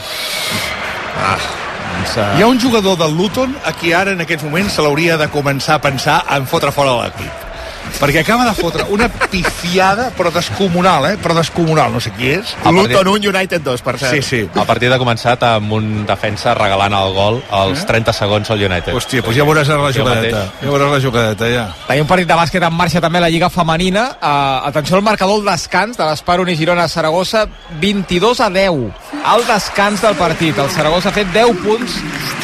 Hi ha un jugador del Luton a qui ara en aquests moments se l'hauria de començar a pensar en fotre fora de l'equip. Perquè acaba de fotre una pifiada, però descomunal, eh? Però descomunal, no sé qui és. Luton 1, United 2, per cert. Sí, sí. El partit ha començat amb un defensa regalant el gol als 30 segons al United. Hòstia, doncs ja veuràs ara la jugadeta. Ja veuràs la jugadeta, ja. Tenim un partit de bàsquet en marxa també a la Lliga Femenina. Uh, atenció al marcador al descans de l'Esparun i Girona Saragossa, 22 a 10. Al descans del partit. El Saragossa ha fet 10 punts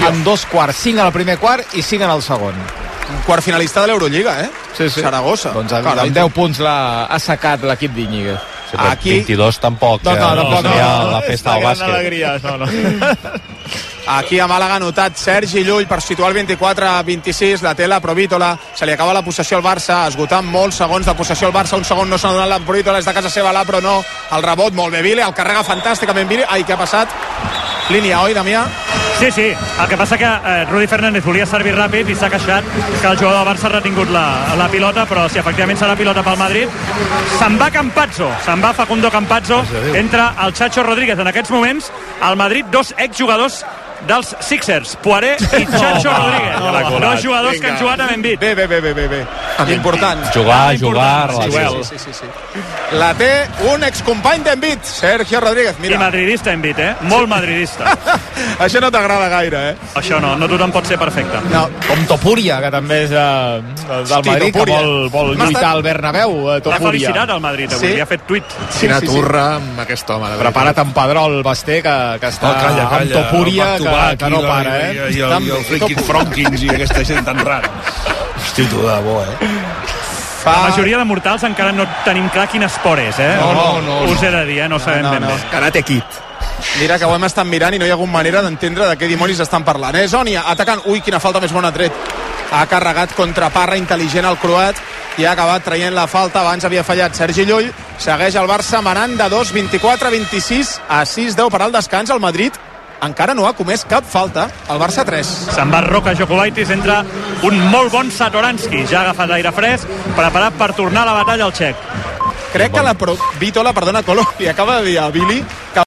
en dos quarts. 5 al primer quart i 5 en el segon. Un quart finalista de l'Eurolliga, eh? Sí, sí. Saragossa. Doncs amb, Carai, amb 10 punts l'ha assecat l'equip d'Iñiguez. Sí, però Aquí- 22 tampoc. No, no, eh, tampoc, no, seria no, la festa del bàsquet. alegria, no, no. Aquí a Màlaga ha notat Sergi Llull per situar el 24 a 26, la té la Provítola, se li acaba la possessió al Barça, esgotant molts segons de possessió al Barça, un segon no s'ha donat la Provítola, és de casa seva la però no, el rebot molt bé Vile, el carrega fantàsticament Vile, ai, què ha passat? Línia, oi, Damià? Sí, sí. El que passa que eh, Rudi Fernández volia servir ràpid i s'ha queixat que el jugador del Barça ha retingut la, la pilota, però si efectivament serà pilota pel Madrid, se'n va Campazzo, se'n va Facundo Campazzo, entra el Chacho Rodríguez. En aquests moments, al Madrid, dos exjugadors dels Sixers, Poiré i Chacho Rodríguez. no, no, dos jugadors que han vinga. jugat amb Embiid. Bé, bé, bé, bé, bé, bé. Important. Jugar, Important, jugar, sí, relació. Sí, sí, sí, sí. La té un excompany d'Envit, Sergio Rodríguez. I Mira, madridista Embiid, eh? Molt madridista. això no t'agrada gaire, eh? Això no, no tothom pot ser perfecte. No. Com Topúria, que també és de, del Hosti, Madrid, que Topúria. vol, vol lluitar estat- al Bernabéu, eh, L'ha Topúria. felicitat al Madrid avui, Sí? li ha fet tuit. Quina sí, sí. turra amb aquest home. Prepara't en Pedrol, Basté, que, que està Oh, calla, calla. amb Topúria, el que, que no i la- para, I, eh? i, i, el, Tan i el Topo. Fronkins i aquesta gent tan rara. Hosti, tu, de bo, eh? La Fa... majoria de mortals encara no tenim clar quin esport és, eh? No, no, no, Us he de dir, eh? No sabem no, ben no. bé. Karate Kid. Mira que ho hem estat mirant i no hi ha hagut manera d'entendre de què dimonis estan parlant. Eh, Zònia, atacant. Ui, quina falta més bona tret. Ha carregat contra Parra, intel·ligent el croat, i ha acabat traient la falta. Abans havia fallat Sergi Llull. Segueix el Barça manant de 2, 24, 26 a 6, 10 per al descans. El Madrid encara no ha comès cap falta. El Barça 3. Se'n va Roca Jokubaitis, entra un molt bon Satoranski, ja ha agafat aire fresc, preparat per tornar a la batalla al xec. Crec que la pro... Vítola, perdona, Colo, li acaba de dir a Billy que